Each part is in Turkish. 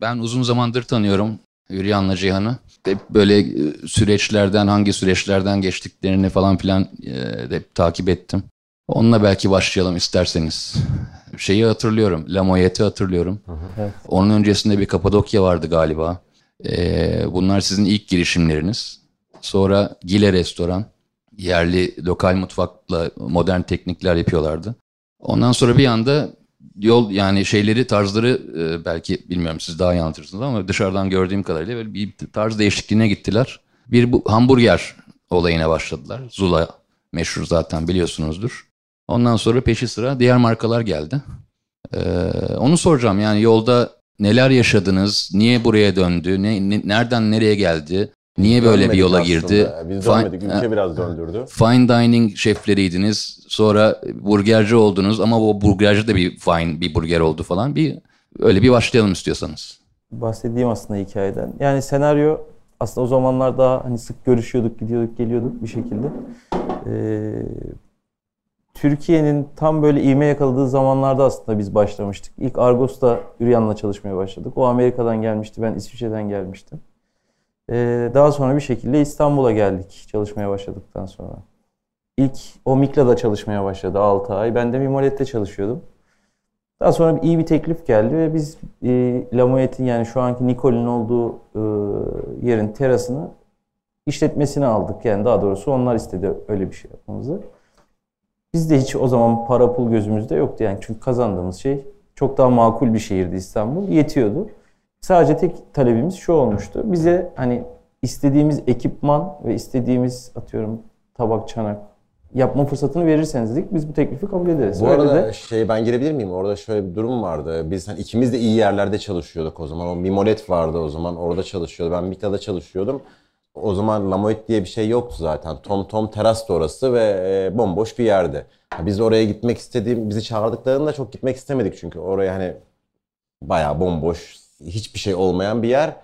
Ben uzun zamandır tanıyorum Hürriyan'la Cihan'ı. Hep böyle e, süreçlerden, hangi süreçlerden geçtiklerini falan filan e, hep takip ettim. Onunla belki başlayalım isterseniz. Şeyi hatırlıyorum, Lamoyet'i hatırlıyorum. Evet. Onun öncesinde bir Kapadokya vardı galiba. Ee, bunlar sizin ilk girişimleriniz. Sonra Gile Restoran, yerli lokal mutfakla modern teknikler yapıyorlardı. Ondan sonra bir anda yol yani şeyleri tarzları e, belki bilmiyorum siz daha iyi anlatırsınız ama dışarıdan gördüğüm kadarıyla böyle bir tarz değişikliğine gittiler. Bir bu hamburger olayına başladılar. Zula meşhur zaten biliyorsunuzdur. Ondan sonra peşi sıra diğer markalar geldi. Ee, onu soracağım yani yolda neler yaşadınız, niye buraya döndü, ne- nereden nereye geldi, niye böyle bir yola aslında. girdi? Biz Fine- dönmedik. Ülke biraz döndürdü. Fine dining şefleriydiniz. Sonra burgerci oldunuz ama o burgerci de bir fine bir burger oldu falan. Bir öyle bir başlayalım istiyorsanız. bahsedeyim aslında hikayeden. Yani senaryo aslında o zamanlar daha hani sık görüşüyorduk, gidiyorduk, geliyorduk bir şekilde. Ee, Türkiye'nin tam böyle ivme yakaladığı zamanlarda aslında biz başlamıştık. İlk Argos'ta Üryan'la çalışmaya başladık. O Amerika'dan gelmişti, ben İsviçre'den gelmiştim. Ee, daha sonra bir şekilde İstanbul'a geldik çalışmaya başladıktan sonra. İlk o Mikla'da çalışmaya başladı 6 ay. Ben de Mimolet'te çalışıyordum. Daha sonra iyi bir teklif geldi ve biz e, Lamoyet'in yani şu anki Nicole'in olduğu e, yerin terasını işletmesini aldık. Yani daha doğrusu onlar istedi öyle bir şey yapmamızı. Biz de hiç o zaman para pul gözümüzde yoktu yani çünkü kazandığımız şey çok daha makul bir şehirdi İstanbul. Yetiyordu. Sadece tek talebimiz şu olmuştu. Bize hani istediğimiz ekipman ve istediğimiz atıyorum tabak, çanak yapma fırsatını verirseniz dedik biz bu teklifi kabul ederiz. Bu Öyle arada de şey ben girebilir miyim? Orada şöyle bir durum vardı. Biz hani ikimiz de iyi yerlerde çalışıyorduk o zaman. O Mimolet vardı o zaman. Orada çalışıyordu. Ben Mikla'da çalışıyordum. O zaman Lamoet diye bir şey yoktu zaten. Tom Tom teras da orası ve e, bomboş bir yerdi. Biz oraya gitmek istediğim, bizi çağırdıklarında çok gitmek istemedik çünkü oraya hani bayağı bomboş, hiçbir şey olmayan bir yer.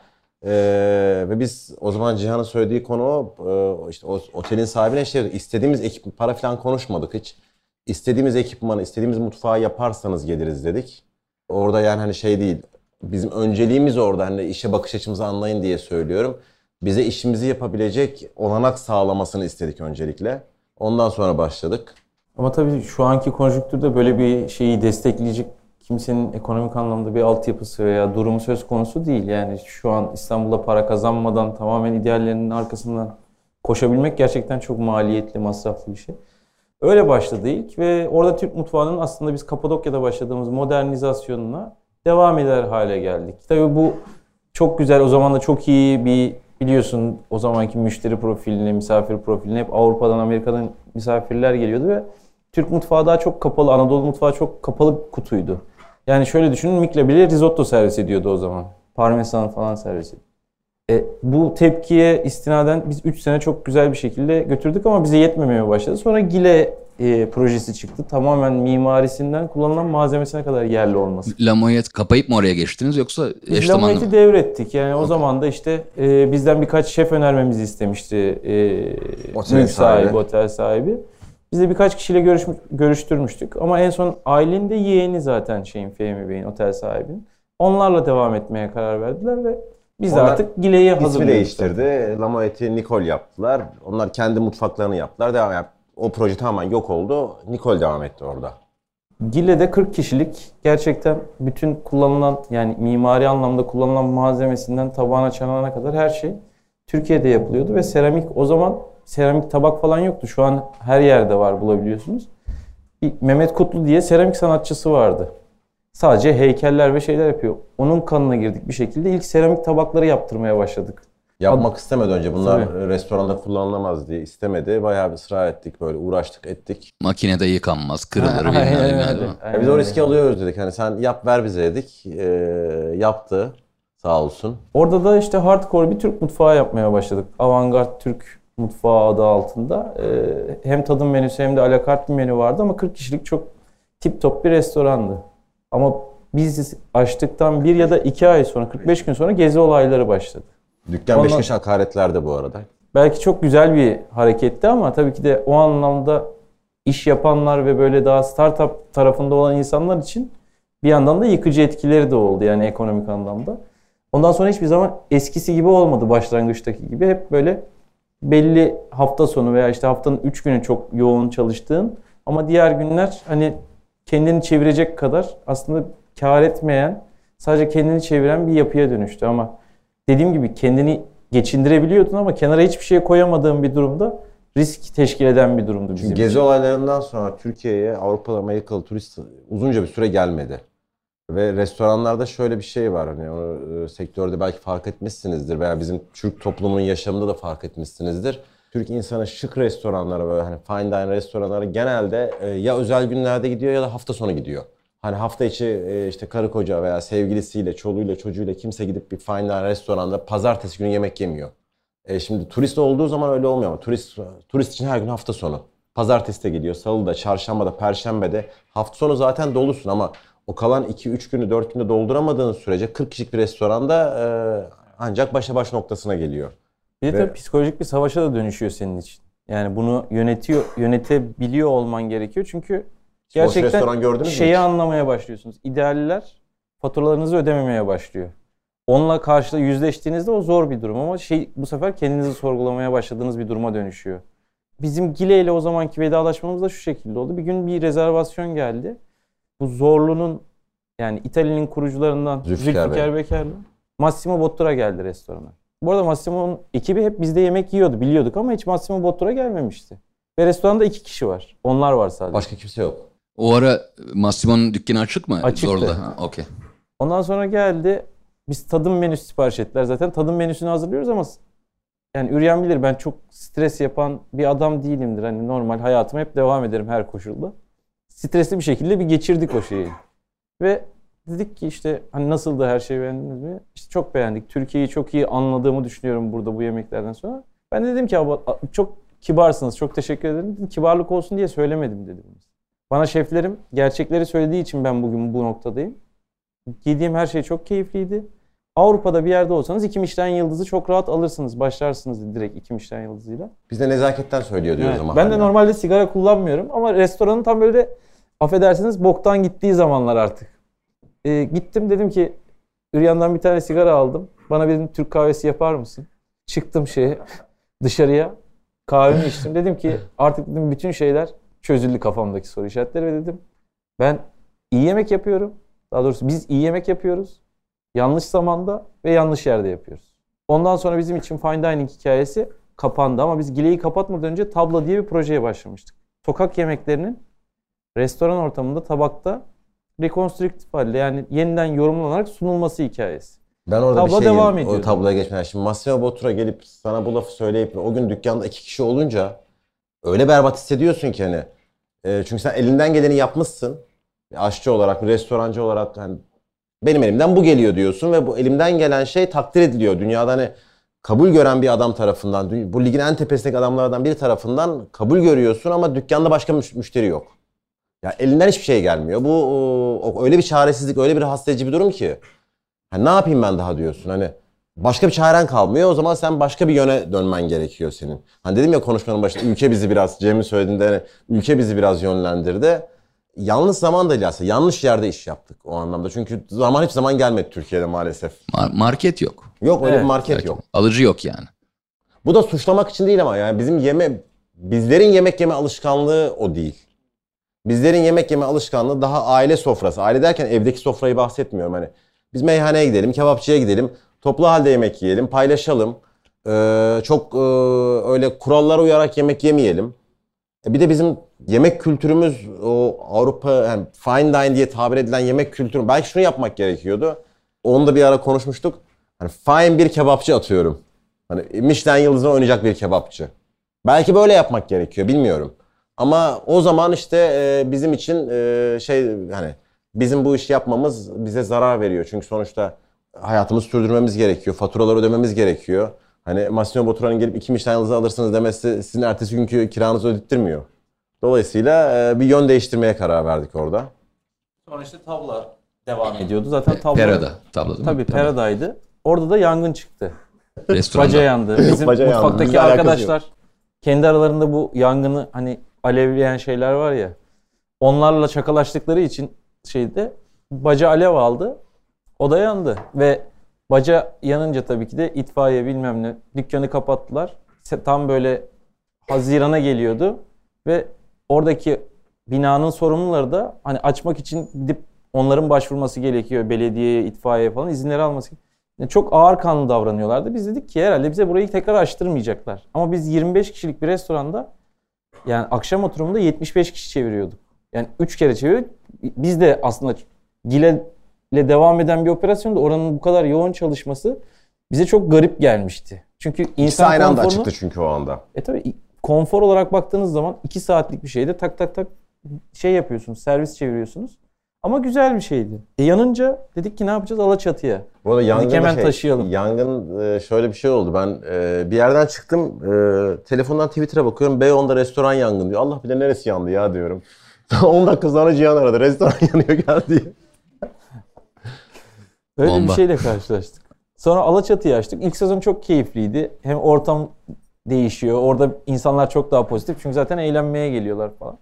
Ee, ve biz o zaman Cihan'ın söylediği konu Ee, işte o otelin sahibine şey dedik, istediğimiz ekip para falan konuşmadık hiç. İstediğimiz ekipmanı, istediğimiz mutfağı yaparsanız geliriz dedik. Orada yani hani şey değil, bizim önceliğimiz orada hani işe bakış açımızı anlayın diye söylüyorum. Bize işimizi yapabilecek olanak sağlamasını istedik öncelikle. Ondan sonra başladık. Ama tabii şu anki konjonktürde böyle bir şeyi destekleyecek kimsenin ekonomik anlamda bir altyapısı veya durumu söz konusu değil. Yani şu an İstanbul'da para kazanmadan tamamen ideallerinin arkasından koşabilmek gerçekten çok maliyetli, masraflı bir şey. Öyle başladı ilk ve orada Türk mutfağının aslında biz Kapadokya'da başladığımız modernizasyonuna devam eder hale geldik. Tabii bu çok güzel, o zaman da çok iyi bir biliyorsun o zamanki müşteri profiline, misafir profiline hep Avrupa'dan, Amerika'dan misafirler geliyordu ve Türk mutfağı daha çok kapalı, Anadolu mutfağı çok kapalı kutuydu. Yani şöyle düşünün Mikla bile risotto servis ediyordu o zaman. Parmesan falan servis ediyordu. E, bu tepkiye istinaden biz 3 sene çok güzel bir şekilde götürdük ama bize yetmemeye başladı. Sonra Gile e, projesi çıktı. Tamamen mimarisinden kullanılan malzemesine kadar yerli olması. Lamoyet kapayıp mı oraya geçtiniz yoksa eş zamanlı Lamoyet'i devrettik. Yani o zaman da işte e, bizden birkaç şef önermemizi istemişti e, mülk sahibi, sahibi. otel sahibi. Biz de birkaç kişiyle görüşmüş, görüştürmüştük. Ama en son Aylin de yeğeni zaten şeyin Fehmi Bey'in otel sahibinin. Onlarla devam etmeye karar verdiler ve biz de Onlar artık Gile'yi İsmi hazırlıyoruz. değiştirdi. Lamoet'i Nicole yaptılar. Onlar kendi mutfaklarını yaptılar. Devam yap. O proje tamamen yok oldu. Nicole devam etti orada. Gile'de 40 kişilik gerçekten bütün kullanılan yani mimari anlamda kullanılan malzemesinden tabağına çanağına kadar her şey Türkiye'de yapılıyordu ve seramik o zaman seramik tabak falan yoktu. Şu an her yerde var bulabiliyorsunuz. Bir Mehmet Kutlu diye seramik sanatçısı vardı. Sadece heykeller ve şeyler yapıyor. Onun kanına girdik bir şekilde. ilk seramik tabakları yaptırmaya başladık. Yapmak istemedi önce. Bunlar Tabii. restoranda kullanılamaz diye istemedi. Bayağı bir ısrar ettik böyle uğraştık ettik. Makinede yıkanmaz, kırılır bilmem ne. Ya Aynen biz o riski alıyoruz dedik. Hani sen yap ver bize dedik. Ee, yaptı. Sağ olsun. Orada da işte hardcore bir Türk mutfağı yapmaya başladık. Avantgard Türk mutfağı adı altında. Ee, hem tadım menüsü hem de alakart bir menü vardı ama 40 kişilik çok tip top bir restorandı. Ama biz açtıktan bir ya da iki ay sonra, 45 gün sonra gezi olayları başladı. Dükkan Ondan- Beşiktaş hakaretlerde bu arada. Belki çok güzel bir hareketti ama tabii ki de o anlamda iş yapanlar ve böyle daha startup tarafında olan insanlar için bir yandan da yıkıcı etkileri de oldu yani ekonomik anlamda. Ondan sonra hiçbir zaman eskisi gibi olmadı başlangıçtaki gibi. Hep böyle belli hafta sonu veya işte haftanın 3 günü çok yoğun çalıştığın ama diğer günler hani kendini çevirecek kadar aslında kar etmeyen, sadece kendini çeviren bir yapıya dönüştü ama dediğim gibi kendini geçindirebiliyordun ama kenara hiçbir şey koyamadığın bir durumda risk teşkil eden bir durumdu bizim Çünkü gezi için. olaylarından sonra Türkiye'ye Avrupalı Amerikalı turist uzunca bir süre gelmedi. Ve restoranlarda şöyle bir şey var hani o e, sektörde belki fark etmişsinizdir veya bizim Türk toplumunun yaşamında da fark etmişsinizdir. Türk insanı şık restoranlara böyle hani fine dining restoranlara genelde e, ya özel günlerde gidiyor ya da hafta sonu gidiyor. Hani hafta içi e, işte karı koca veya sevgilisiyle, çoluğuyla, çocuğuyla kimse gidip bir fine dining restoranda pazartesi günü yemek yemiyor. E şimdi turist olduğu zaman öyle olmuyor ama turist turist için her gün hafta sonu. Pazartesi de gidiyor, salı da, çarşamba da, perşembe de. Hafta sonu zaten dolusun ama o kalan 2-3 günü 4 günde dolduramadığın sürece 40 kişilik bir restoranda e, ancak başa baş noktasına geliyor. Bir de Ve- tabii psikolojik bir savaşa da dönüşüyor senin için. Yani bunu yönetiyor, yönetebiliyor olman gerekiyor. Çünkü gerçekten şeyi hiç? anlamaya başlıyorsunuz. İdealler faturalarınızı ödememeye başlıyor. Onunla karşıla yüzleştiğinizde o zor bir durum ama şey bu sefer kendinizi sorgulamaya başladığınız bir duruma dönüşüyor. Bizim Gile ile o zamanki vedalaşmamız da şu şekilde oldu. Bir gün bir rezervasyon geldi. Bu Zorlu'nun yani İtalya'nın kurucularından Zülfikar Zülfikar, Bey. Beker'le Massimo Bottura geldi restorana. Bu arada Massimo'nun ekibi hep bizde yemek yiyordu biliyorduk ama hiç Massimo Bottura gelmemişti. Ve restoranda iki kişi var. Onlar var sadece. Başka kimse yok. O ara Massimo'nun dükkanı açık mı? Açıktı. Zorla. Ha, Okey. Ondan sonra geldi. Biz tadım menüsü sipariş ettiler zaten. Tadım menüsünü hazırlıyoruz ama yani Üryan bilir ben çok stres yapan bir adam değilimdir. Hani normal hayatıma hep devam ederim her koşulda. Stresli bir şekilde bir geçirdik o şeyi. Ve dedik ki işte hani nasıldı her şeyi beğendiniz mi? İşte çok beğendik. Türkiye'yi çok iyi anladığımı düşünüyorum burada bu yemeklerden sonra. Ben de dedim ki "Abi, çok kibarsınız. Çok teşekkür ederim. Dedim, Kibarlık olsun diye söylemedim dedim. Bana şeflerim gerçekleri söylediği için ben bugün bu noktadayım. Yediğim her şey çok keyifliydi. Avrupa'da bir yerde olsanız iki Michelin yıldızı çok rahat alırsınız. Başlarsınız direkt iki Michelin yıldızıyla. Biz de nezaketten söylüyor diyoruz Evet. ama. Ben de normalde sigara kullanmıyorum ama restoranın tam böyle affedersiniz boktan gittiği zamanlar artık. Ee, gittim dedim ki Üryan'dan bir tane sigara aldım. Bana bir Türk kahvesi yapar mısın? Çıktım şeye dışarıya kahvemi içtim. Dedim ki artık dedim bütün şeyler çözüldü kafamdaki soru işaretleri ve dedim ben iyi yemek yapıyorum. Daha doğrusu biz iyi yemek yapıyoruz. Yanlış zamanda ve yanlış yerde yapıyoruz. Ondan sonra bizim için fine dining hikayesi kapandı ama biz Gile'yi kapatmadan önce Tabla diye bir projeye başlamıştık. Sokak yemeklerinin restoran ortamında tabakta rekonstrüktif halde yani yeniden yorumlanarak sunulması hikayesi. Ben orada Tablo bir şey devam o ediyordu. tabloya geçmeden. Şimdi Massimo Bottura gelip sana bu lafı söyleyip o gün dükkanda iki kişi olunca öyle berbat hissediyorsun ki hani. E, çünkü sen elinden geleni yapmışsın. Bir aşçı olarak, bir restorancı olarak hani benim elimden bu geliyor diyorsun ve bu elimden gelen şey takdir ediliyor. Dünyada hani kabul gören bir adam tarafından, bu ligin en tepesindeki adamlardan biri tarafından kabul görüyorsun ama dükkanda başka müş- müşteri yok. Ya elinden hiçbir şey gelmiyor. Bu öyle bir çaresizlik, öyle bir edici bir durum ki. Ha, ne yapayım ben daha diyorsun hani. Başka bir çaren kalmıyor. O zaman sen başka bir yöne dönmen gerekiyor senin. Hani dedim ya konuşmanın başında ülke bizi biraz Cem'in söylediğinde hani ülke bizi biraz yönlendirdi. Yanlış zaman da aslında yanlış yerde iş yaptık o anlamda. Çünkü zaman hiçbir zaman gelmedi Türkiye'de maalesef. Mar- market yok. Yok öyle Evet, bir market Evet, yok. Alıcı yok yani. Bu da suçlamak için değil ama yani bizim yeme bizlerin yemek yeme alışkanlığı o değil. Bizlerin yemek yeme alışkanlığı daha aile sofrası. Aile derken evdeki sofrayı bahsetmiyorum hani. Biz meyhaneye gidelim, kebapçıya gidelim, toplu halde yemek yiyelim, paylaşalım. Ee, çok e, öyle kurallara uyarak yemek yemeyelim. E bir de bizim yemek kültürümüz o Avrupa yani fine dine diye tabir edilen yemek kültürü. Belki şunu yapmak gerekiyordu. Onu da bir ara konuşmuştuk. Hani fine bir kebapçı atıyorum. Hani Michelin yıldızına oynayacak bir kebapçı. Belki böyle yapmak gerekiyor bilmiyorum. Ama o zaman işte e, bizim için e, şey hani bizim bu işi yapmamız bize zarar veriyor. Çünkü sonuçta hayatımızı sürdürmemiz gerekiyor. Faturaları ödememiz gerekiyor. Hani Massimo Bottura'nın gelip iki Michelin yıldızı alırsınız demesi sizin ertesi günkü kiranızı ödettirmiyor. Dolayısıyla e, bir yön değiştirmeye karar verdik orada. Sonra işte tabla devam ediyordu. Zaten tabla Pera'da tablo değil mi? Tabii Pera'daydı. Orada da yangın çıktı. Restoranda. Baca yandı. Bizim Baca yandı. mutfaktaki alakası arkadaşlar kendi aralarında bu yangını hani alevleyen şeyler var ya onlarla çakalaştıkları için şeyde baca alev aldı. O da yandı ve Baca yanınca tabii ki de itfaiye bilmem ne dükkanı kapattılar. Tam böyle Haziran'a geliyordu ve oradaki binanın sorumluları da hani açmak için gidip onların başvurması gerekiyor belediyeye, itfaiyeye falan izinleri alması. Yani çok ağır kanlı davranıyorlardı. Biz dedik ki herhalde bize burayı tekrar açtırmayacaklar. Ama biz 25 kişilik bir restoranda yani akşam oturumunda 75 kişi çeviriyorduk. Yani 3 kere çeviriyorduk. Biz de aslında Gile ile devam eden bir operasyonda oranın bu kadar yoğun çalışması bize çok garip gelmişti. Çünkü İkisi insan aynı anda konforunu- açıktı çünkü o anda. e tabi konfor olarak baktığınız zaman 2 saatlik bir şeyde tak tak tak şey yapıyorsunuz, servis çeviriyorsunuz. Ama güzel bir şeydi. E yanınca dedik ki ne yapacağız? Alaçatı'ya. Bu arada yangın hemen şey, taşıyalım. Yangın e, şöyle bir şey oldu. Ben e, bir yerden çıktım. e, telefondan Twitter'a bakıyorum. Beyoğlu'nda restoran yangın diyor. Allah bilir neresi yandı ya diyorum. 10 dakika sonra Cihan aradı. Restoran yanıyor gel diye. Öyle Bomba. bir şeyle karşılaştık. Sonra Alaçatı'yı açtık. İlk sezon çok keyifliydi. Hem ortam değişiyor. Orada insanlar çok daha pozitif. Çünkü zaten eğlenmeye geliyorlar falan.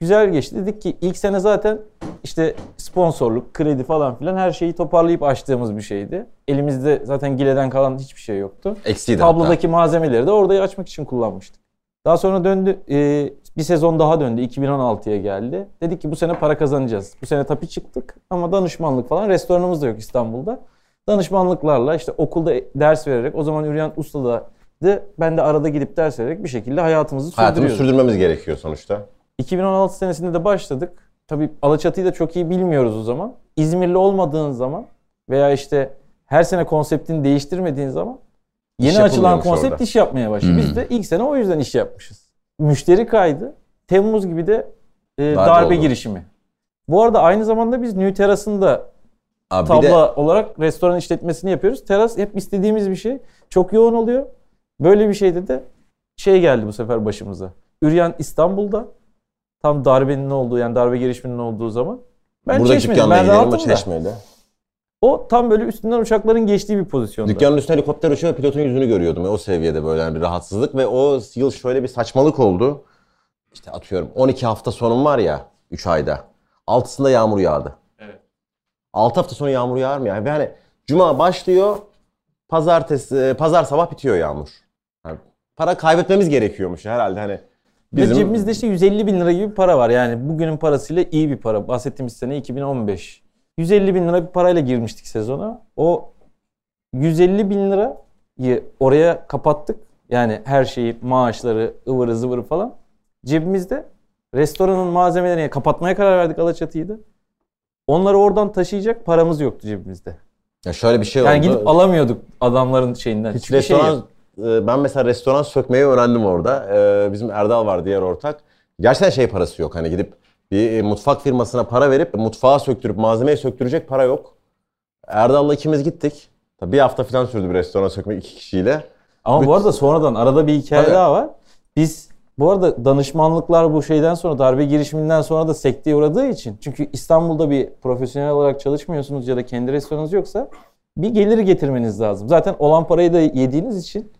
Güzel geçti. Dedik ki ilk sene zaten işte sponsorluk, kredi falan filan her şeyi toparlayıp açtığımız bir şeydi. Elimizde zaten Gile'den kalan hiçbir şey yoktu. Eksiydi hatta. Tablodaki malzemeleri de orada açmak için kullanmıştık. Daha sonra döndü, e, bir sezon daha döndü. 2016'ya geldi. Dedik ki bu sene para kazanacağız. Bu sene tapi çıktık ama danışmanlık falan restoranımız da yok İstanbul'da. Danışmanlıklarla işte okulda ders vererek o zaman Üryan Usta'daydı. Ben de arada gidip ders vererek bir şekilde hayatımızı Hayatımızı sürdürüyoruz. sürdürmemiz gerekiyor sonuçta. 2016 senesinde de başladık. Tabii Alaçatı'yı da çok iyi bilmiyoruz o zaman. İzmirli olmadığın zaman veya işte her sene konseptini değiştirmediğin zaman İş yeni açılan konsept orada. iş yapmaya başladı. Hmm. Biz de ilk sene o yüzden iş yapmışız. Müşteri kaydı. Temmuz gibi de e, Darbe darbe oldu. girişimi. Bu arada aynı zamanda biz New Terras'ın da Abi tabla de olarak restoran işletmesini yapıyoruz. Teras hep istediğimiz bir şey. Çok yoğun oluyor. Böyle bir şeyde de şey geldi bu sefer başımıza. Üryan İstanbul'da tam darbenin olduğu yani darbe girişiminin olduğu zaman. Ben burada dükkanda Ben rahatım da. O tam böyle üstünden uçakların geçtiği bir pozisyonda. Dükkanın üstüne helikopter uçuyor ve pilotun yüzünü görüyordum. O seviyede böyle yani bir rahatsızlık ve o yıl şöyle bir saçmalık oldu. İşte atıyorum 12 hafta sonum var ya 3 ayda. Altısında yağmur yağdı. Evet. 6 hafta sonra yağmur yağar mı ya? Ve hani cuma başlıyor, pazartesi, e, pazar sabah bitiyor yağmur. Yani para kaybetmemiz gerekiyormuş herhalde hani. Ve cebimizde işte 150 bin lira gibi bir para var. Yani bugünün parasıyla iyi bir para. Bahsettiğimiz sene 2015. 150 bin lira bir parayla girmiştik sezona. O 150 bin lirayı oraya kapattık. Yani her şeyi, maaşları, ıvırı zıvırı falan. Cebimizde restoranın malzemelerini kapatmaya karar verdik Alaçatı'yı da. Onları oradan taşıyacak paramız yoktu cebimizde. Ya şöyle bir şey Yani oldu. gidip alamıyorduk adamların şeyinden. Hiç Hiçbir şey restoran, yok. e, ben mesela restoran sökmeyi öğrendim orada. E, Bizim Erdal var diğer ortak. Gerçekten şey parası yok. Hani gidip bir e, mutfak firmasına para verip mutfağa söktürüp malzemeyi söktürecek para yok. Erdal'la ikimiz gittik. Tabii bir hafta falan sürdü bir restoran sökmek iki kişiyle. Ama Büt- bu arada sonradan arada bir hikaye Tabii. daha var. Biz bu arada danışmanlıklar bu şeyden sonra darbe girişiminden sonra da sekteye uğradığı için çünkü İstanbul'da bir profesyonel olarak çalışmıyorsunuz ya da kendi restoranınız yoksa bir geliri getirmeniz lazım. Zaten olan parayı da yediğiniz için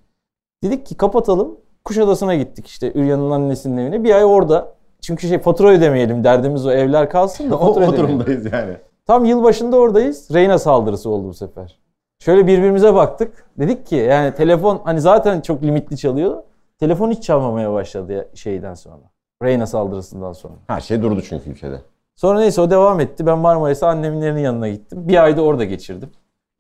dedik ki kapatalım. Kuşadası'na gittik işte Üryan'ın annesinin evine. Bir ay orada. Çünkü şey fatura ödemeyelim derdimiz o evler kalsın da o, fatura o ödemeyelim. durumdayız yani. Tam yılbaşında oradayız. Reyna saldırısı oldu bu sefer. Şöyle birbirimize baktık. Dedik ki yani telefon hani zaten çok limitli çalıyor. Telefon hiç çalmamaya başladı ya şeyden sonra. Reyna saldırısından sonra. Her şey durdu çünkü ülkede. Sonra neyse o devam etti. Ben Marmaris'e annemlerin yanına gittim. Bir ayda orada geçirdim.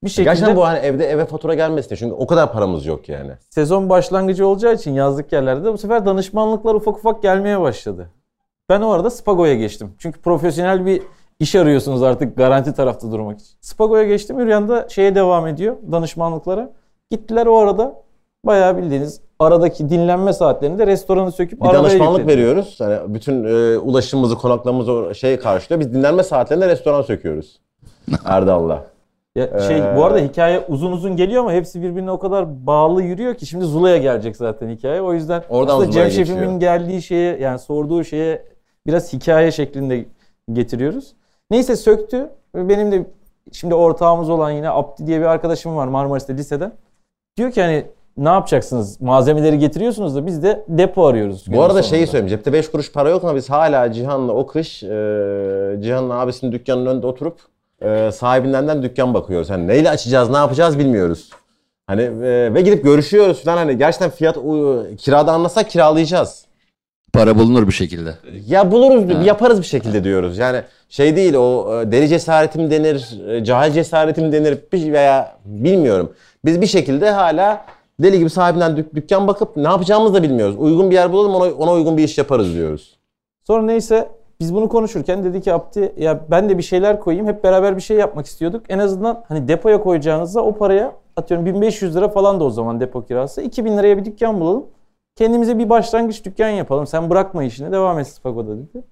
Bir şekilde Gerçekten bu hani evde eve fatura gelmesin diye. Çünkü o kadar paramız yok yani. sezon başlangıcı olacağı için yazlık yerlerde de bu sefer danışmanlıklar ufak ufak gelmeye başladı. Ben o arada Spago'ya geçtim. Çünkü profesyonel bir iş arıyorsunuz artık garanti tarafta durmak için. Spago'ya geçtim. Üryan'da şeye devam ediyor danışmanlıklara. Gittiler o arada bayağı bildiğiniz aradaki dinlenme saatlerinde restoranı söküp Bir danışmanlık yüklediler. veriyoruz. Hani bütün e, ulaşımımızı, konaklamamızı şey karşılıyor. Biz dinlenme saatlerinde restoran söküyoruz. Erdal'la. Ya şey Ee, bu arada hikaye uzun uzun geliyor ama hepsi birbirine o kadar bağlı yürüyor ki şimdi Zula'ya gelecek zaten hikaye. O yüzden Oradan aslında Zula'ya Cem Şefim'in geldiği şeye yani sorduğu şeye biraz hikaye şeklinde getiriyoruz. Neyse söktü. Benim de şimdi ortağımız olan yine Abdi diye bir arkadaşım var Marmaris'te liseden. Diyor ki hani ne yapacaksınız? Malzemeleri getiriyorsunuz da biz de depo arıyoruz. Bu arada sonunda. şeyi söyleyeyim. Cepte 5 kuruş para yok ama biz hala Cihan'la o kış e, Cihan'ın abisinin dükkanının önünde oturup e, sahibinden de dükkan bakıyoruz. Hani neyle açacağız, ne yapacağız bilmiyoruz. Hani e, ve gidip görüşüyoruz falan hani gerçekten fiyat u- kirada anlasak kiralayacağız. Para bulunur bir şekilde. Ya buluruz, Ha. yaparız bir şekilde diyoruz. Yani şey değil o e, deli cesaretim denir, e, cahil cesaretim denir bir- veya bilmiyorum. Biz bir şekilde hala deli gibi sahibinden dük- dükkan bakıp ne yapacağımızı da bilmiyoruz. Uygun bir yer bulalım ona, ona uygun bir iş yaparız diyoruz. Sonra neyse biz bunu konuşurken dedi ki Abdi ya ben de bir şeyler koyayım. Hep beraber bir şey yapmak istiyorduk. En azından hani depoya koyacağınızda o paraya atıyorum 1500 lira falan da o zaman depo kirası. 2000 liraya bir dükkan bulalım. Kendimize bir başlangıç dükkan yapalım. Sen bırakma işini devam et Spago'da dedi.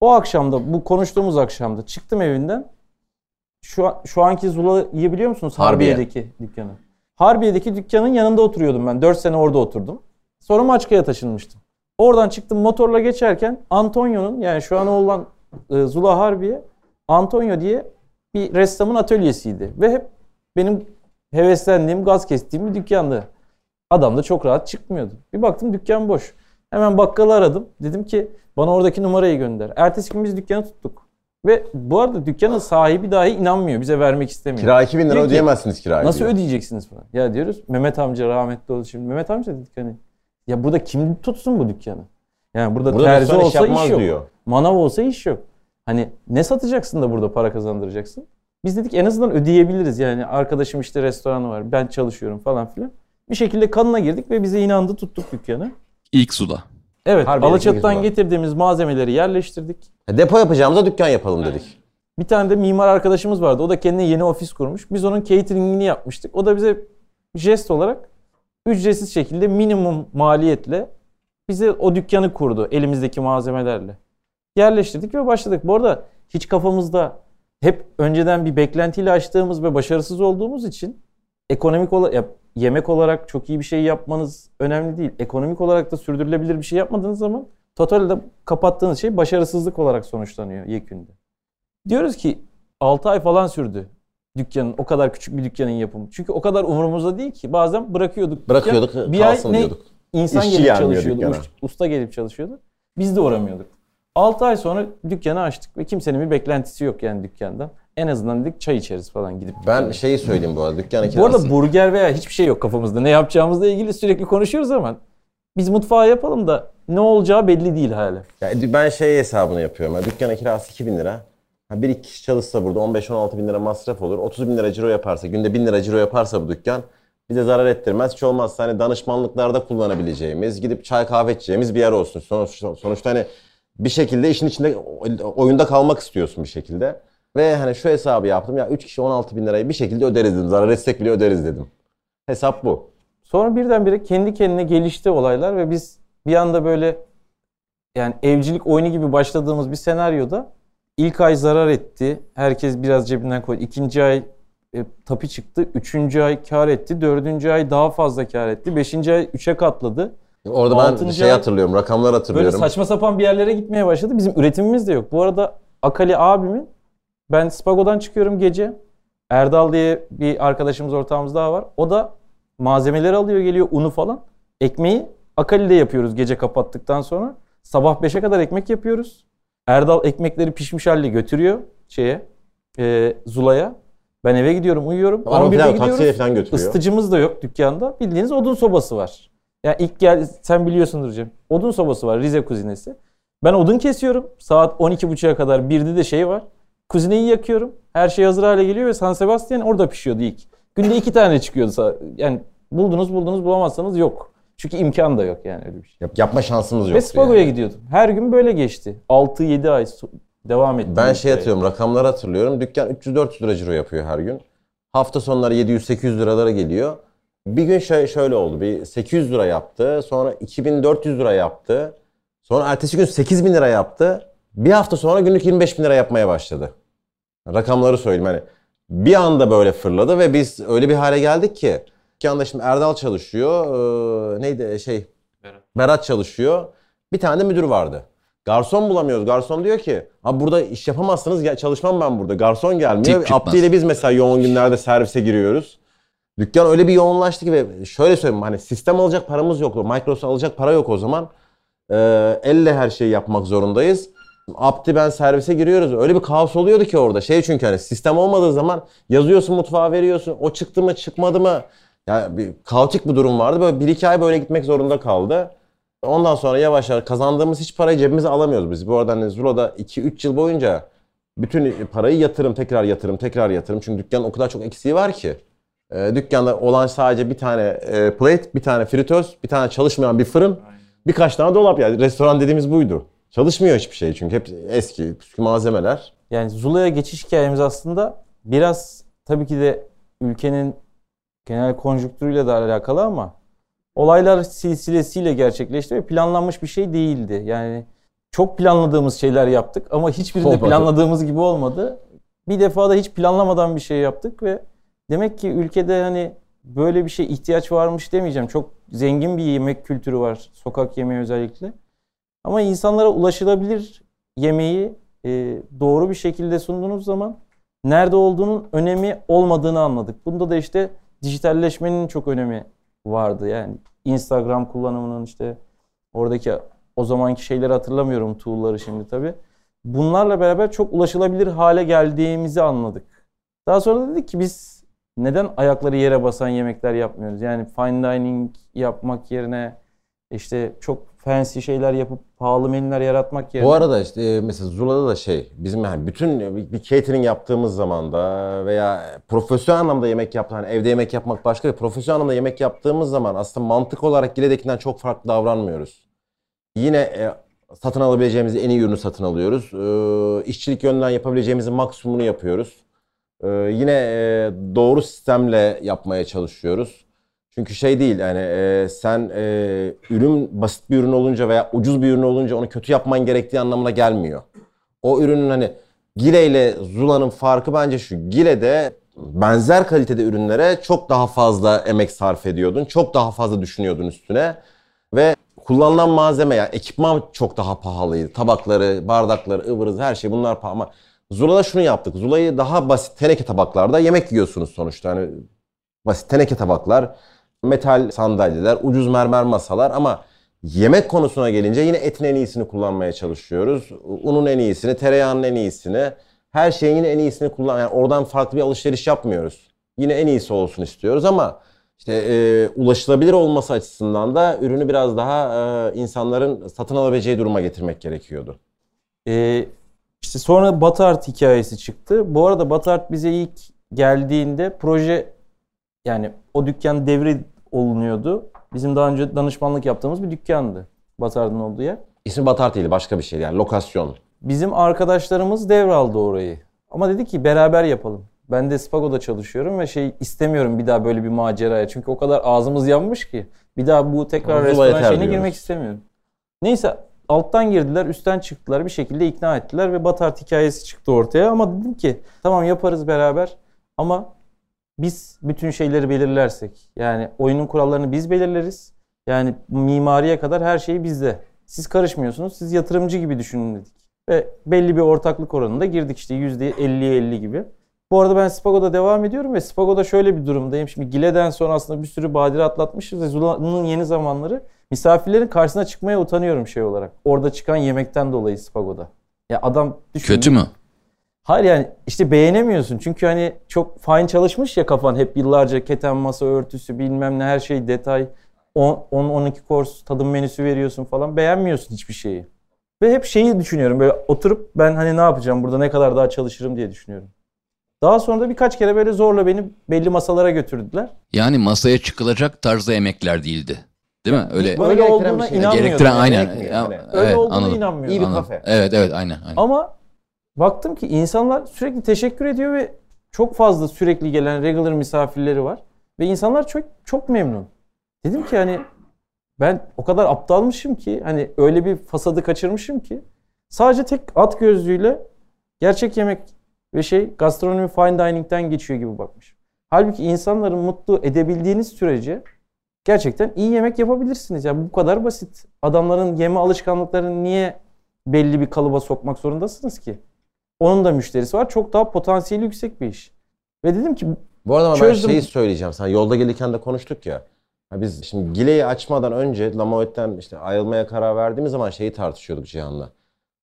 O akşamda bu konuştuğumuz akşamda çıktım evinden. Şu, şu anki Zula'yı biliyor musunuz? Harbiye. Harbiye'deki dükkanı. Harbiye'deki dükkanın yanında oturuyordum ben. 4 sene orada oturdum. Sonra Maçka'ya taşınmıştım. Oradan çıktım motorla geçerken Antonio'nun yani şu an olan e, Zula Harbiye Antonio diye bir ressamın atölyesiydi. Ve hep benim heveslendiğim, gaz kestiğim bir dükkandı. Adam da çok rahat çıkmıyordu. Bir baktım dükkan boş. Hemen bakkalı aradım. Dedim ki bana oradaki numarayı gönder. Ertesi gün biz dükkanı tuttuk. Ve bu arada dükkanın sahibi dahi inanmıyor. Bize vermek istemiyor. Kira 2000 lira Diyor ki, ödeyemezsiniz kirayı. Nasıl diyor. ödeyeceksiniz falan? Ya diyoruz Mehmet amca rahmetli oldu şimdi. Mehmet amca dedik hani ya burada kim tutsun bu dükkanı? Yani burada, Burada terzi iş olsa yapmaz iş yok. diyor. Manav olsa iş yok. Hani ne satacaksın da burada para kazandıracaksın? Biz dedik en azından ödeyebiliriz yani. Arkadaşım işte restoranı var. Ben çalışıyorum falan filan. Bir şekilde kanına girdik ve bize inandı tuttuk dükkanı. İlk Zula. Evet Harbiye'deki Alaçatı'dan getirdiğimiz malzemeleri yerleştirdik. Depo yapacağımıza dükkan yapalım dedik. Bir tane de mimar arkadaşımız vardı. O da kendine yeni ofis kurmuş. Biz onun cateringini yapmıştık. O da bize jest olarak ücretsiz şekilde minimum maliyetle bize o dükkanı kurdu elimizdeki malzemelerle. Yerleştirdik ve başladık. Bu arada hiç kafamızda hep önceden bir beklentiyle açtığımız ve başarısız olduğumuz için ekonomik olarak yemek olarak çok iyi bir şey yapmanız önemli değil. Ekonomik olarak da sürdürülebilir bir şey yapmadığınız zaman totalde kapattığınız şey başarısızlık olarak sonuçlanıyor yekünde. Diyoruz ki 6 ay falan sürdü dükkanın o kadar küçük bir dükkanın yapımı. Çünkü o kadar umurumuzda değil ki. Bazen bırakıyorduk. dükkan. Bırakıyorduk, Bir ay ne diyorduk. insan İşçi gelip çalışıyordu. dükkana. Usta gelip çalışıyordu. Biz de uğramıyorduk. 6 ay sonra dükkanı açtık ve kimsenin bir beklentisi yok yani dükkandan. En azından dedik çay içeriz falan gidip. Ben şeyi söyleyeyim bu arada dükkanı Bu kirası. arada burger veya hiçbir şey yok kafamızda. Ne yapacağımızla ilgili sürekli konuşuyoruz ama biz mutfağı yapalım da ne olacağı belli değil hala. Yani ben şey hesabını yapıyorum. Yani dükkanın kirası 2000 lira. Ha, bir iki kişi çalışsa burada 15-16 bin lira masraf olur. 30 bin lira ciro yaparsa, günde 1000 lira ciro yaparsa bu dükkan bize zarar ettirmez. Hiç olmazsa hani danışmanlıklarda kullanabileceğimiz, gidip çay kahve içeceğimiz bir yer olsun. Sonuçta, sonuçta hani bir şekilde işin içinde oyunda kalmak istiyorsun bir şekilde. Ve hani şu hesabı yaptım ya 3 kişi 16 bin lirayı bir şekilde öderiz dedim. Zarar etsek bile öderiz dedim. Hesap bu. Sonra birdenbire kendi kendine gelişti olaylar ve biz bir anda böyle yani evcilik oyunu gibi başladığımız bir senaryoda ilk ay zarar etti. Herkes biraz cebinden koydu. İkinci ay e, tapi çıktı. Üçüncü ay kar etti. Dördüncü ay daha fazla kar etti. Beşinci ay üçe katladı. Orada ben Altıncı şey ay- hatırlıyorum, rakamlar Böyle hatırlıyorum. saçma sapan bir yerlere gitmeye başladı. Bizim üretimimiz de yok. Bu arada Akali abimin ben Spago'dan çıkıyorum gece. Erdal diye bir arkadaşımız ortağımız daha var. O da malzemeleri alıyor geliyor unu falan. Ekmeği Akali'de yapıyoruz gece kapattıktan sonra. Sabah 5'e kadar ekmek yapıyoruz. Erdal ekmekleri pişmiş halde götürüyor şeye e, Zula'ya. Ben eve gidiyorum uyuyorum. 11'de falan gidiyoruz. falan götürüyor. Isıtıcımız da yok dükkanda. Bildiğiniz odun sobası var. Ya ilk gel sen biliyorsundur Cem. Odun sobası var Rize kuzinesi. Ben odun kesiyorum. Saat 12.30'a kadar birde de şey var. Kuzineyi yakıyorum. Her şey hazır hale geliyor ve San Sebastian orada pişiyordu ilk. Günde iki tane çıkıyordu. Yani buldunuz buldunuz bulamazsanız yok. Çünkü imkan da yok yani öyle bir şey. Yap- yapma şansımız Ve yoktu Spago'ya yani. gidiyordum. Her gün böyle geçti. 6-7 ay devam etti. Ben şey hatırlıyorum, rakamları hatırlıyorum. Dükkan 300-400 lira ciro yapıyor her gün. Hafta sonları 700-800 liralara geliyor. Bir gün şöyle, şöyle oldu. Bir 800 lira yaptı. Sonra 2400 lira yaptı. Sonra ertesi gün 8000 lira yaptı. Bir hafta sonra günlük 25 bin lira yapmaya başladı. Rakamları söyleyeyim hani. Bir anda böyle fırladı ve biz öyle bir hale geldik ki. Dükkanda şimdi Erdal çalışıyor. Ee, neydi şey? Berat çalışıyor. Bir tane de müdür vardı. Garson bulamıyoruz. Garson diyor ki abi burada iş yapamazsınız gel çalışmam ben burada. Garson gelmiyor. Abdi ile biz mesela yoğun günlerde servise giriyoruz. Dükkan öyle bir yoğunlaştı ki ve şöyle söyleyeyim hani sistem alacak paramız yok. Microsoft alacak para yok o zaman. Ee, elle her şeyi yapmak zorundayız. Abdi ben servise giriyoruz. Öyle bir kaos oluyordu ki orada. Şey çünkü hani sistem olmadığı zaman yazıyorsun mutfağa veriyorsun. O çıktı mı çıkmadı mı? Ya bir kaotik bir durum vardı. Böyle bir iki ay böyle gitmek zorunda kaldı. Ondan sonra yavaş yavaş kazandığımız hiç parayı cebimize alamıyoruz biz. Bu arada hani Zula'da 2-3 yıl boyunca bütün parayı yatırım, tekrar yatırım, tekrar yatırım. Çünkü dükkanın o kadar çok eksiği var ki. E, dükkanda olan sadece bir tane e, plate, bir tane fritöz, bir tane çalışmayan bir fırın, birkaç tane dolap yani. Restoran dediğimiz buydu. Çalışmıyor hiçbir şey çünkü hep eski, püskü malzemeler. Yani Zula'ya geçiş hikayemiz aslında biraz tabii ki de ülkenin genel konjonktürüyle de alakalı ama olaylar silsilesiyle gerçekleşti ve planlanmış bir şey değildi. Yani çok planladığımız şeyler yaptık ama hiçbirinde Olmadı. planladığımız gibi olmadı. Bir defa da hiç planlamadan bir şey yaptık ve demek ki ülkede hani böyle bir şey ihtiyaç varmış demeyeceğim. Çok zengin bir yemek kültürü var. Sokak yemeği özellikle. Ama insanlara ulaşılabilir yemeği e, doğru bir şekilde sunduğunuz zaman nerede olduğunun önemi olmadığını anladık. Bunda da işte dijitalleşmenin çok önemi vardı. Yani Instagram kullanımının işte oradaki o zamanki şeyleri hatırlamıyorum tool'ları şimdi tabii. Bunlarla beraber çok ulaşılabilir hale geldiğimizi anladık. Daha sonra dedik ki biz neden ayakları yere basan yemekler yapmıyoruz? Yani fine dining yapmak yerine işte çok fancy şeyler yapıp pahalı menüler yaratmak yerine Bu arada işte e, mesela Zula'da da şey bizim yani bütün bir bir catering yaptığımız zaman da veya profesyonel anlamda yemek yaptığımız hani evde yemek yapmak başka profesyonel anlamda yemek yaptığımız zaman aslında mantık olarak Gile'dekinden çok farklı davranmıyoruz. Yine e, satın alabileceğimiz en iyi ürünü satın alıyoruz. E, işçilik yönden yapabileceğimizin maksimumunu yapıyoruz. E, yine e, doğru sistemle yapmaya çalışıyoruz. Çünkü şey değil yani e, sen e, ürün basit bir ürün olunca veya ucuz bir ürün olunca onu kötü yapman gerektiği anlamına gelmiyor. O ürünün hani Gile ile Zula'nın farkı bence şu. Gile'de benzer kalitede ürünlere çok daha fazla emek sarf ediyordun. Çok daha fazla düşünüyordun üstüne. Ve kullanılan malzeme yani ekipman çok daha pahalıydı. Tabakları, bardakları, ıvırız her şey bunlar pahalı. Ama Zula'da şunu yaptık. Zula'yı daha basit teneke tabaklarda yemek yiyorsunuz sonuçta. Hani basit teneke tabaklar, metal sandalyeler, ucuz mermer masalar ama yemek konusuna gelince yine etin en iyisini kullanmaya çalışıyoruz. Unun en iyisini, tereyağının en iyisini, her şeyin yine en iyisini kullan. Yani oradan farklı bir alışveriş yapmıyoruz. Yine en iyisi olsun istiyoruz ama işte e, ulaşılabilir olması açısından da ürünü biraz daha e, insanların satın alabileceği duruma getirmek gerekiyordu. Ee, işte sonra Batı Art hikayesi çıktı. Bu arada Batı Art bize ilk geldiğinde proje yani o dükkan devri olunuyordu. Bizim daha önce danışmanlık yaptığımız bir dükkandı. Batı Art'ın olduğu yer. İsmi Batart değil başka bir şey yani lokasyon. Bizim arkadaşlarımız devraldı orayı. Ama dedi ki beraber yapalım. Ben de Spago'da çalışıyorum ve şey istemiyorum bir daha böyle bir maceraya. Çünkü o kadar ağzımız yanmış ki. Bir daha bu tekrar Zula'ya restoran şeyine diyoruz. girmek istemiyorum. Neyse alttan girdiler, üstten çıktılar. Bir şekilde ikna ettiler ve Batart hikayesi çıktı ortaya. Ama dedim ki tamam yaparız beraber ama biz bütün şeyleri belirlersek. Yani oyunun kurallarını biz belirleriz. Yani mimariye kadar her şey bizde. Siz karışmıyorsunuz. Siz yatırımcı gibi düşünün dedik. Ve belli bir ortaklık oranında girdik işte %50'ye 50 gibi. Bu arada ben Spago'da devam ediyorum ve Spago'da şöyle bir durumdayım. Şimdi Gile'den sonra aslında bir sürü badire atlatmışız ve Zula'nın yeni zamanları misafirlerin karşısına çıkmaya utanıyorum şey olarak. Orada çıkan yemekten dolayı Spago'da. Ya adam düşün. Kötü mü? Hayır yani işte beğenemiyorsun. Çünkü hani çok fine çalışmış ya kafan hep yıllarca keten masa örtüsü bilmem ne her şey detay. 10-12 course tadım menüsü veriyorsun falan. Beğenmiyorsun hiçbir şeyi. Ve hep şeyi düşünüyorum böyle oturup ben hani ne yapacağım burada ne kadar daha çalışırım diye düşünüyorum. Daha sonra da birkaç kere böyle zorla beni belli masalara götürdüler. Yani masaya çıkılacak tarzda yemekler değildi. Değil mi? Öyle gerektiren olduğuna şey. inanmıyorum. gerektiren yani. aynen. gerekmiyor. Ya, Hani öyle olduğuna anladım. inanmıyorum. İyi bir Anladım. kafe. Evet evet aynen. aynen. Ama baktım ki insanlar sürekli teşekkür ediyor ve çok fazla sürekli gelen regular misafirleri var. Ve insanlar çok çok memnun. Dedim ki hani ben o kadar aptalmışım ki hani öyle bir fasadı kaçırmışım ki sadece tek at gözlüğüyle gerçek yemek ve şey gastronomi fine dining'den geçiyor gibi bakmış. Halbuki insanları mutlu edebildiğiniz sürece gerçekten iyi yemek yapabilirsiniz. Yani bu kadar basit. Adamların yeme alışkanlıklarını niye belli bir kalıba sokmak zorundasınız ki? Onun da müşterisi var. Çok daha potansiyeli yüksek bir iş. Ve dedim ki Bu arada ama Çözdüm. ben şeyi söyleyeceğim. Sen yolda gelirken de konuştuk ya. Ha biz şimdi Gile'yi açmadan önce Lamoet'ten işte ayrılmaya karar verdiğimiz zaman şeyi tartışıyorduk Cihan'la.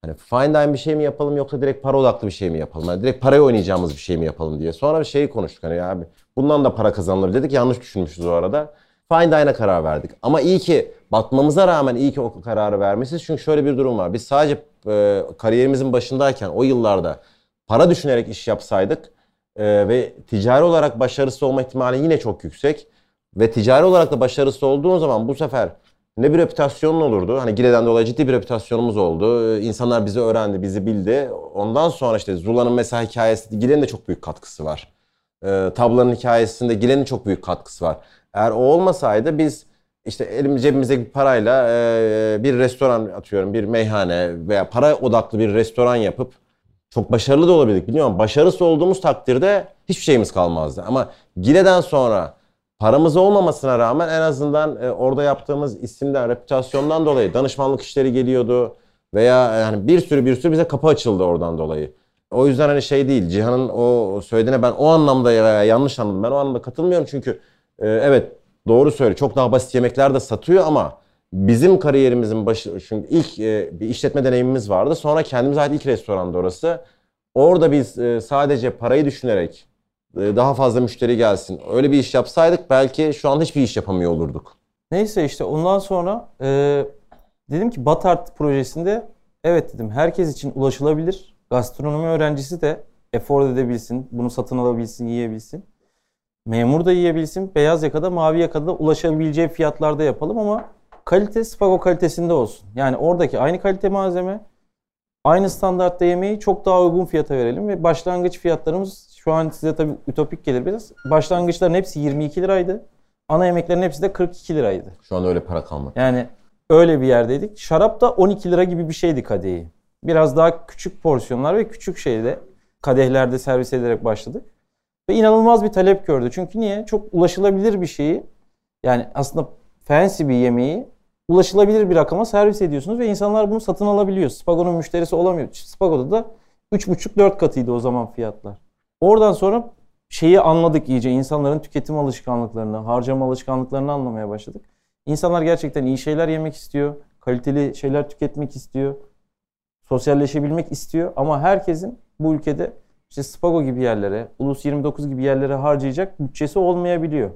Hani fine dine bir şey mi yapalım yoksa direkt para odaklı bir şey mi yapalım? Yani direkt paraya oynayacağımız bir şey mi yapalım diye. Sonra bir şeyi konuştuk hani ya abi bundan da para kazanılır dedik. Yanlış düşünmüşüz o arada. Fine dine'a karar verdik. Ama iyi ki batmamıza rağmen iyi ki o kararı vermişiz. Çünkü şöyle bir durum var. Biz sadece e, kariyerimizin başındayken o yıllarda para düşünerek iş yapsaydık e, ve ticari olarak başarısız olma ihtimali yine çok yüksek. Ve ticari olarak da başarısız olduğun zaman bu sefer ne bir reputasyonun olurdu. Hani Gile'den dolayı ciddi bir reputasyonumuz oldu. İnsanlar bizi öğrendi, bizi bildi. Ondan sonra işte Zula'nın mesela hikayesi, Gile'nin de çok büyük katkısı var. E, tablanın hikayesinde Gile'nin çok büyük katkısı var. Eğer o olmasaydı biz işte elim cebimize bir parayla e, bir restoran atıyorum, bir meyhane veya para odaklı bir restoran yapıp çok başarılı da olabilirdik biliyorum. Başarısız olduğumuz takdirde hiçbir şeyimiz kalmazdı. Ama Gile'den sonra paramız olmamasına rağmen en azından e, orada yaptığımız isimden, reputasyondan dolayı danışmanlık işleri geliyordu. Veya yani bir sürü bir sürü bize kapı açıldı oradan dolayı. O yüzden hani şey değil, Cihan'ın o söylediğine ben o anlamda veya yanlış anladım. Ben o anlamda katılmıyorum çünkü e, evet doğru söylüyor. Çok daha basit yemekler de satıyor ama bizim kariyerimizin başı, çünkü ilk e, bir işletme deneyimimiz vardı. Sonra kendimize ait ilk restoranda orası. Orada biz e, sadece parayı düşünerek e, daha fazla müşteri gelsin. Öyle bir iş yapsaydık belki şu anda hiçbir iş yapamıyor olurduk. Neyse işte ondan sonra e, dedim ki Batart projesinde evet dedim herkes için ulaşılabilir. Gastronomi öğrencisi de efor edebilsin, bunu satın alabilsin, yiyebilsin. Memur da yiyebilsin, beyaz yakada, mavi yakada da ulaşabileceği fiyatlarda yapalım ama kalite Spago kalitesinde olsun. Yani oradaki aynı kalite malzeme, aynı standartta yemeği çok daha uygun fiyata verelim ve başlangıç fiyatlarımız şu an size tabii ütopik gelir biraz. Başlangıçların hepsi 22 liraydı. Ana yemeklerin hepsi de 42 liraydı. Şu an öyle para kalmadı. Yani öyle bir yerdeydik. Şarap da 12 lira gibi bir şeydi kadehi. Biraz daha küçük porsiyonlar ve küçük şeyde kadehlerde servis ederek başladık. Ve inanılmaz bir talep gördü. Çünkü niye? Çok ulaşılabilir bir şeyi yani aslında fancy bir yemeği ulaşılabilir bir rakama servis ediyorsunuz ve insanlar bunu satın alabiliyor. Spago'nun müşterisi olamıyor. Spago'da da 3,5-4 katıydı o zaman fiyatlar. Oradan sonra şeyi anladık iyice. İnsanların tüketim alışkanlıklarını, harcama alışkanlıklarını anlamaya başladık. İnsanlar gerçekten iyi şeyler yemek istiyor. Kaliteli şeyler tüketmek istiyor. Sosyalleşebilmek istiyor. Ama herkesin bu ülkede işte Spago gibi yerlere, Ulus 29 gibi yerlere harcayacak bütçesi olmayabiliyor.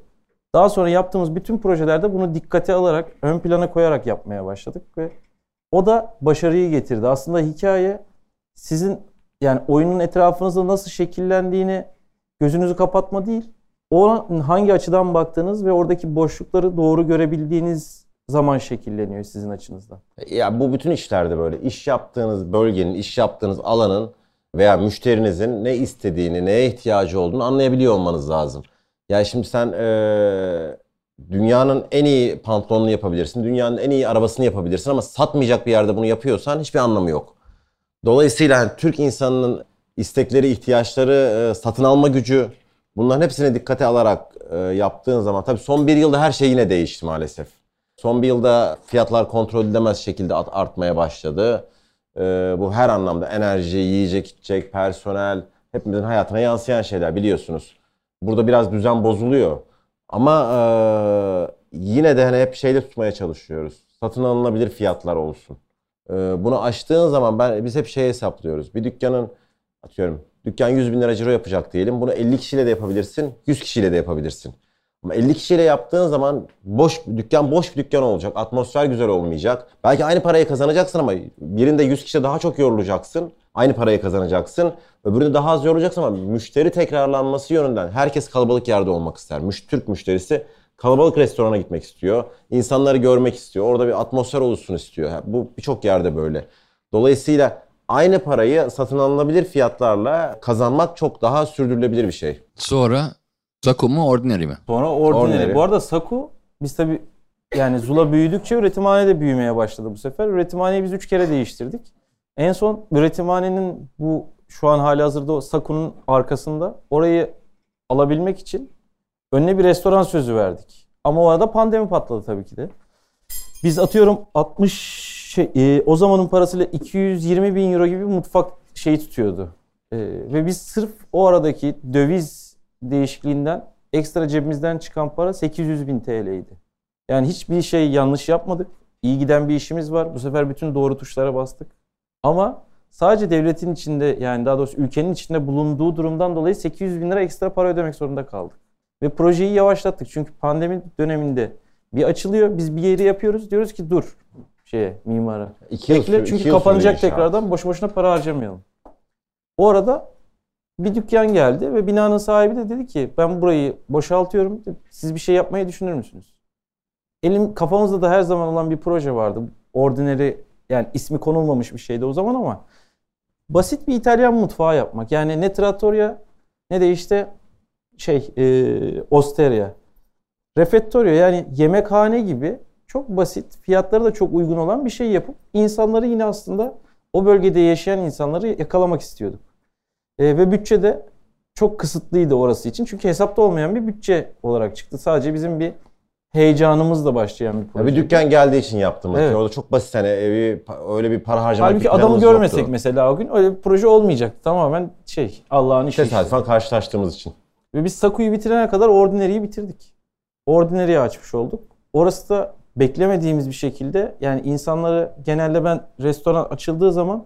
Daha sonra yaptığımız bütün projelerde bunu dikkate alarak, ön plana koyarak yapmaya başladık ve o da başarıyı getirdi. Aslında hikaye sizin yani oyunun etrafınızda nasıl şekillendiğini gözünüzü kapatma değil. O hangi açıdan baktığınız ve oradaki boşlukları doğru görebildiğiniz zaman şekilleniyor sizin açınızda. Ya bu bütün işlerde böyle. İş yaptığınız bölgenin, iş yaptığınız alanın veya müşterinizin ne istediğini, neye ihtiyacı olduğunu anlayabiliyor olmanız lazım. Yani şimdi sen e, dünyanın en iyi pantolonunu yapabilirsin, dünyanın en iyi arabasını yapabilirsin ama satmayacak bir yerde bunu yapıyorsan hiçbir anlamı yok. Dolayısıyla yani Türk insanının istekleri, ihtiyaçları, e, satın alma gücü bunların hepsine dikkate alarak e, yaptığın zaman tabii son bir yılda her şey yine değişti maalesef. Son bir yılda fiyatlar kontrol edilemez şekilde artmaya başladı. E, bu her anlamda enerji, yiyecek, içecek, personel hepimizin hayatına yansıyan şeyler biliyorsunuz. Burada biraz düzen bozuluyor. Ama e, yine de hani hep şeyde tutmaya çalışıyoruz. Satın alınabilir fiyatlar olsun. E, bunu aştığın zaman ben biz hep şey hesaplıyoruz. Bir dükkanın atıyorum dükkan 100 bin lira ciro yapacak diyelim. Bunu 50 kişiyle de yapabilirsin, 100 kişiyle de yapabilirsin. Ama 50 kişiyle yaptığın zaman boş dükkan boş bir dükkan olacak. Atmosfer güzel olmayacak. Belki aynı parayı kazanacaksın ama birinde 100 kişi daha çok yorulacaksın. Aynı parayı kazanacaksın. Öbüründe daha az yorulacaksın ama müşteri tekrarlanması yönünden herkes kalabalık yerde olmak ister. Müş, Türk müşterisi kalabalık restorana gitmek istiyor. İnsanları görmek istiyor. Orada bir atmosfer oluşsun istiyor. Bu birçok yerde böyle. Dolayısıyla aynı parayı satın alınabilir fiyatlarla kazanmak çok daha sürdürülebilir bir şey. Sonra Saku mu Ordinary mi? Sonra Ordinary. Ordinary. Bu arada Saku biz tabi yani Zula büyüdükçe üretimhane de büyümeye başladı bu sefer. Üretimhaneyi biz üç kere değiştirdik. En son üretimhanenin bu şu an hali hazırda Saku'nun arkasında orayı alabilmek için önüne bir restoran sözü verdik. Ama o arada pandemi patladı tabii ki de. Biz atıyorum 60 şey, e, o zamanın parasıyla 220 bin euro gibi mutfak şeyi tutuyordu. E, ve biz sırf o aradaki döviz değişikliğinden ekstra cebimizden çıkan para 800 bin TL'ydi. Yani hiçbir şey yanlış yapmadık. İyi giden bir işimiz var. Bu sefer bütün doğru tuşlara bastık. Ama sadece devletin içinde yani daha doğrusu ülkenin içinde bulunduğu durumdan dolayı 800 bin lira ekstra para ödemek zorunda kaldık. Ve projeyi yavaşlattık. Çünkü pandemi döneminde bir açılıyor. Biz bir yeri yapıyoruz. Diyoruz ki dur şeye mimara. İki yıl Bekle sürüyor- çünkü iki yıl kapanacak tekrardan. Boş boşuna para harcamayalım. O arada bir dükkan geldi ve binanın sahibi de dedi ki ben burayı boşaltıyorum. Siz bir şey yapmayı düşünür müsünüz? Elim kafamızda da her zaman olan bir proje vardı. Ordinary yani ismi konulmamış bir şeydi o zaman ama basit bir İtalyan mutfağı yapmak. Yani ne trattoria ne de işte şey e, osteria. Refettorio yani yemekhane gibi çok basit, fiyatları da çok uygun olan bir şey yapıp insanları yine aslında o bölgede yaşayan insanları yakalamak istiyorduk. E, ve bütçe de çok kısıtlıydı orası için. Çünkü hesapta olmayan bir bütçe olarak çıktı. Sadece bizim bir heyecanımızla başlayan bir Ya proje. bir dükkan geldiği için yaptım. Evet. Orada çok basit hani evi öyle bir para harcamak Halbuki adamı görmesek yoktu. mesela o gün öyle bir proje olmayacak. Tamamen şey Allah'ın işi. işte. Tesadüfen karşılaştığımız için. Ve biz Saku'yu bitirene kadar Ordinary'yi bitirdik. Ordinary'yi açmış olduk. Orası da beklemediğimiz bir şekilde yani insanları genelde ben restoran açıldığı zaman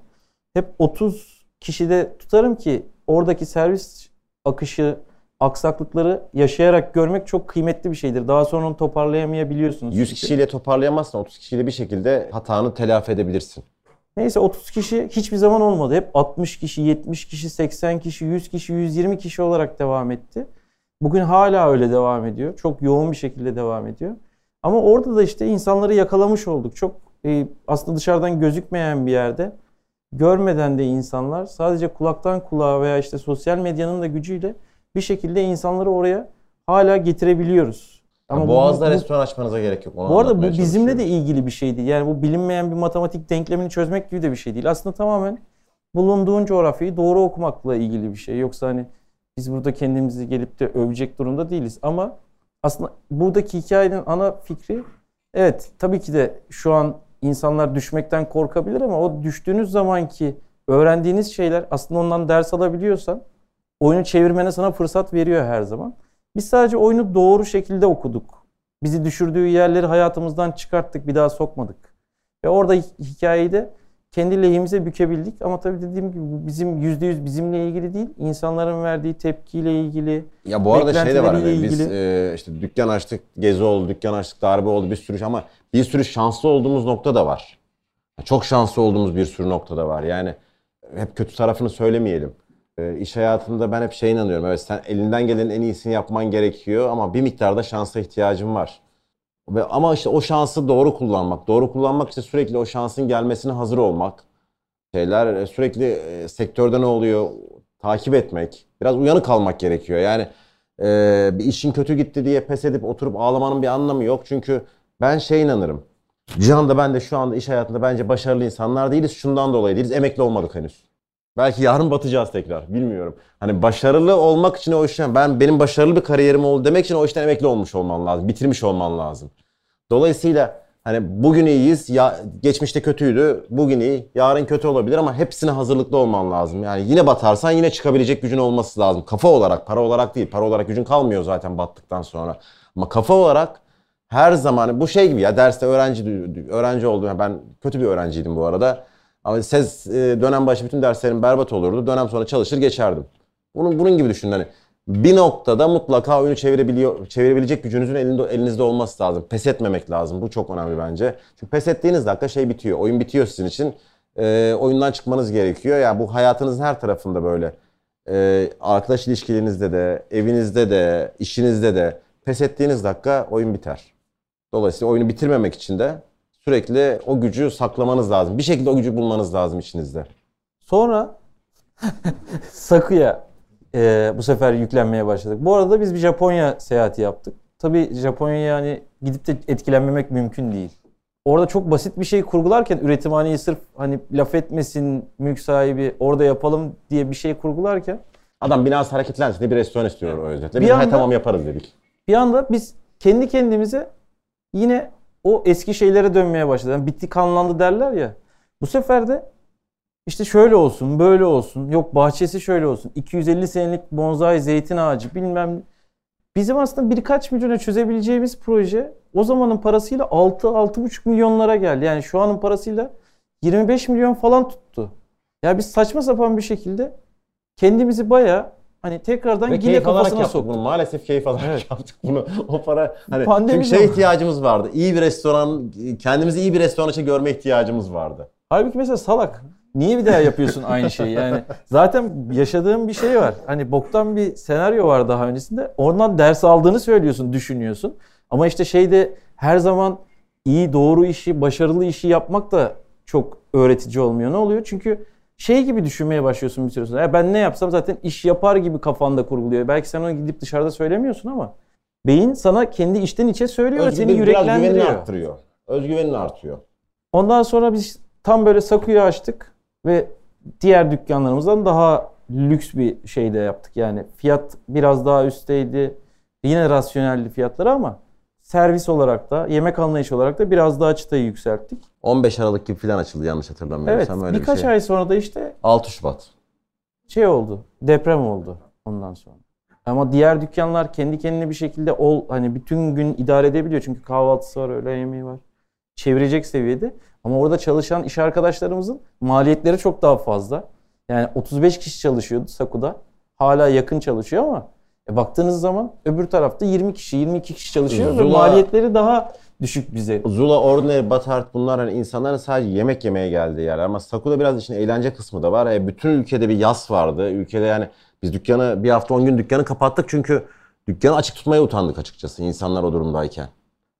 hep 30 kişide tutarım ki oradaki servis akışı, aksaklıkları yaşayarak görmek çok kıymetli bir şeydir. Daha sonra onu toparlayamayabiliyorsunuz. 100 çünkü. kişiyle toparlayamazsın 30 kişiyle bir şekilde hatanı telafi edebilirsin. Neyse 30 kişi hiçbir zaman olmadı. Hep 60 kişi, 70 kişi, 80 kişi, 100 kişi, 120 kişi olarak devam etti. Bugün hala öyle devam ediyor. Çok yoğun bir şekilde devam ediyor. Ama orada da işte insanları yakalamış olduk. Çok e, aslında dışarıdan gözükmeyen bir yerde görmeden de insanlar sadece kulaktan kulağa veya işte sosyal medyanın da gücüyle bir şekilde insanları oraya hala getirebiliyoruz. Ama Boğaz'da bu- restoran açmanıza gerek yok. Onu bu arada bu bizimle de ilgili bir şey değil. Yani bu bilinmeyen bir matematik denklemini çözmek gibi de bir şey değil. Aslında tamamen bulunduğun coğrafyayı doğru okumakla ilgili bir şey. Yoksa hani biz burada kendimizi gelip de övecek durumda değiliz. Ama aslında buradaki hikayenin ana fikri evet tabii ki de şu an insanlar düşmekten korkabilir ama o düştüğünüz zamanki öğrendiğiniz şeyler aslında ondan ders alabiliyorsan oyunu çevirmene sana fırsat veriyor her zaman. Biz sadece oyunu doğru şekilde okuduk. Bizi düşürdüğü yerleri hayatımızdan çıkarttık, bir daha sokmadık. Ve orada hi- hikayeyi de kendi lehimize bükebildik. Ama tabii dediğim gibi bu bizim yüzde yüz bizimle ilgili değil, insanların verdiği tepkiyle ilgili. Ya bu arada şey de var hani beklentileriyle biz ilgili. e, işte dükkan açtık, gezi oldu, dükkan açtık, darbe oldu bir sürü şey ama bir sürü şanslı olduğumuz nokta da var. Çok şanslı olduğumuz bir sürü nokta da var. Yani hep kötü tarafını söylemeyelim. E, iş hayatında ben hep şey inanıyorum. Evet sen elinden gelenin en iyisini yapman gerekiyor ama bir miktarda şansa ihtiyacın var. Ve ama işte o şansı doğru kullanmak. Doğru kullanmak işte sürekli o şansın gelmesine hazır olmak. Şeyler e, sürekli e, sektörde ne oluyor takip etmek. Biraz uyanık kalmak gerekiyor. Yani e, bir işin kötü gitti diye pes edip oturup ağlamanın bir anlamı yok. Çünkü ben şey inanırım. Cihan'da ben de şu anda iş hayatında bence başarılı insanlar değiliz. Şundan dolayı değiliz. Emekli olmadık henüz. Belki yarın batacağız tekrar. Bilmiyorum. Hani başarılı olmak için o işten ben benim başarılı bir kariyerim oldu demek için o işten emekli olmuş olman lazım. Bitirmiş olman lazım. Dolayısıyla hani bugün iyiyiz, ya geçmişte kötüydü, bugün iyi, yarın kötü olabilir ama hepsine hazırlıklı olman lazım. Yani yine batarsan yine çıkabilecek gücün olması lazım. Kafa olarak, para olarak değil. Para olarak gücün kalmıyor zaten battıktan sonra. Ama kafa olarak her zaman bu şey gibi ya derste öğrenci öğrenci oldum. Yani Ben kötü bir öğrenciydim bu arada. Ama ses e, dönem başı bütün derslerim berbat olurdu. Dönem sonra çalışır geçerdim. Bunun bunun gibi düşünün hani bir noktada mutlaka oyunu çevirebiliyor çevirebilecek gücünüzün elinde, elinizde olması lazım. Pes etmemek lazım. Bu çok önemli bence. Çünkü pes ettiğiniz dakika şey bitiyor. Oyun bitiyor sizin için. E, oyundan çıkmanız gerekiyor. Yani bu hayatınızın her tarafında böyle. E, arkadaş ilişkilerinizde de, evinizde de, işinizde de pes ettiğiniz dakika oyun biter. Dolayısıyla oyunu bitirmemek için de sürekli o gücü saklamanız lazım. Bir şekilde o gücü bulmanız lazım içinizde. Sonra Sakuya e, bu sefer yüklenmeye başladık. Bu arada biz bir Japonya seyahati yaptık. Tabii Japonya'ya yani gidip de etkilenmemek mümkün değil. Orada çok basit bir şey kurgularken üretimhaneyi sırf hani laf etmesin mülk sahibi orada yapalım diye bir şey kurgularken Adam binası hareketlensin diye bir restoran istiyor o özetle. Bir Biz "He, anda- tamam yaparız dedik. bir anda biz kendi kendimize yine o eski şeylere dönmeye başladık. Yani bitti kanlandı derler ya. Bu sefer de işte şöyle olsun, böyle olsun. Yok bahçesi şöyle olsun. 250 senelik bonsai zeytin ağacı bilmem. Bizim aslında birkaç milyona çözebileceğimiz proje o zamanın parasıyla 6-6,5 milyonlara geldi. Yani şu anın parasıyla 25 milyon falan tuttu. Ya biz saçma sapan bir şekilde kendimizi baya hani tekrardan Ve alarak kafasına soktuk. bunu. Maalesef keyif alarak Evet. yaptık bunu. O para hani Pandemi çünkü şey ihtiyacımız vardı. İyi bir restoran, kendimizi iyi bir restoran için görme ihtiyacımız vardı. Halbuki mesela salak. Niye bir daha yapıyorsun aynı şeyi? Yani zaten yaşadığın bir şey var. Hani boktan bir senaryo var daha öncesinde. Ondan ders aldığını söylüyorsun, düşünüyorsun. Ama işte şeyde her zaman iyi, doğru işi, başarılı işi yapmak da çok öğretici olmuyor. Ne oluyor? Çünkü şey gibi düşünmeye başlıyorsun bir süre sonra. Ya ben ne yapsam zaten iş yapar gibi kafanda kurguluyor. Belki sen onu gidip dışarıda söylemiyorsun ama beyin sana kendi içten içe söylüyor ve seni Özgüven- biraz güvenini yüreklendiriyor. arttırıyor. Özgüvenin artıyor. Ondan sonra biz tam böyle Saku'yu açtık ve diğer dükkanlarımızdan daha lüks bir şey de yaptık. Yani fiyat biraz daha üstteydi. Yine rasyonelli fiyatları ama servis olarak da yemek anlayışı olarak da biraz daha çıtayı yükselttik. 15 Aralık gibi falan açıldı yanlış Evet hatırlamıyorsam öyle birkaç bir şey. ay sonra da işte 6 Şubat. şey oldu. Deprem oldu ondan sonra. Ama diğer dükkanlar kendi kendine bir şekilde ol hani bütün gün idare edebiliyor. Çünkü kahvaltısı var, öğle yemeği var. Çevirecek seviyede. Ama orada çalışan iş arkadaşlarımızın maliyetleri çok daha fazla. Yani 35 kişi çalışıyordu Saku'da. Hala yakın çalışıyor ama e baktığınız zaman öbür tarafta 20 kişi, 22 kişi çalışıyor ve Zula- maliyetleri daha düşük bize. Zula, Ordinary, Batart bunlar hani insanların sadece yemek yemeye geldiği yerler. Ama Saku'da biraz işin eğlence kısmı da var. E, bütün ülkede bir yas vardı. Ülkede yani biz dükkanı bir hafta 10 gün dükkanı kapattık çünkü dükkanı açık tutmaya utandık açıkçası insanlar o durumdayken.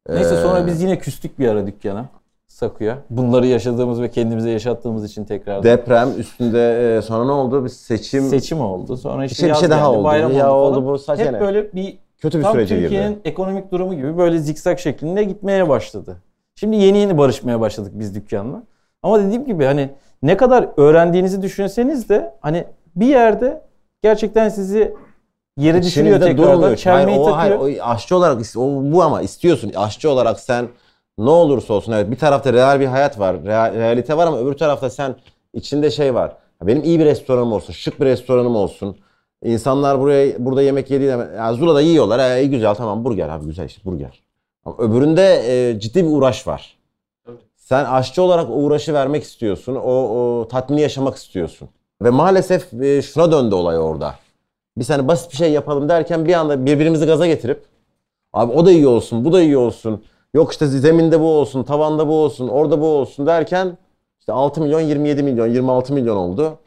Neyse Ee, sonra biz yine küstük bir ara dükkana. Saku'ya. Bunları yaşadığımız ve kendimize yaşattığımız için tekrar. Deprem üstünde e, sonra ne oldu? Bir seçim seçim oldu. Sonra işte şey- bir yaz şey daha geldi, oldu. bayram Ya oldu, oldu bu saç Hep yani. böyle bir kötü bir tam sürece Türkiye'nin girdi. ekonomik durumu gibi böyle zikzak şeklinde gitmeye başladı. Şimdi yeni yeni barışmaya başladık biz dükkanla. Ama dediğim gibi hani ne kadar öğrendiğinizi düşünseniz de hani bir yerde gerçekten sizi yere düşürüyor tekrardan. Çelmeyi Hayır, o, takıyor. hayır, o aşçı olarak o, bu ama istiyorsun. Aşçı olarak sen ne olursa olsun evet bir tarafta real bir hayat var. real- realite var ama öbür tarafta sen içinde şey var. Benim iyi bir restoranım olsun, şık bir restoranım olsun. İnsanlar buraya burada yemek yediği zaman ya Zula'da yiyorlar. İyi güzel tamam burger abi güzel işte burger. Ama öbüründe e, ciddi bir uğraş var. Sen aşçı olarak o uğraşı vermek istiyorsun. O, o tatmini yaşamak istiyorsun. Ve maalesef e, şuna döndü olay orada. Biz hani basit bir şey yapalım derken bir anda birbirimizi gaza getirip abi o da iyi olsun, bu da iyi olsun. Yok işte zeminde bu olsun, tavanda bu olsun, orada bu olsun derken işte 6 milyon, 27 milyon, 26 milyon oldu.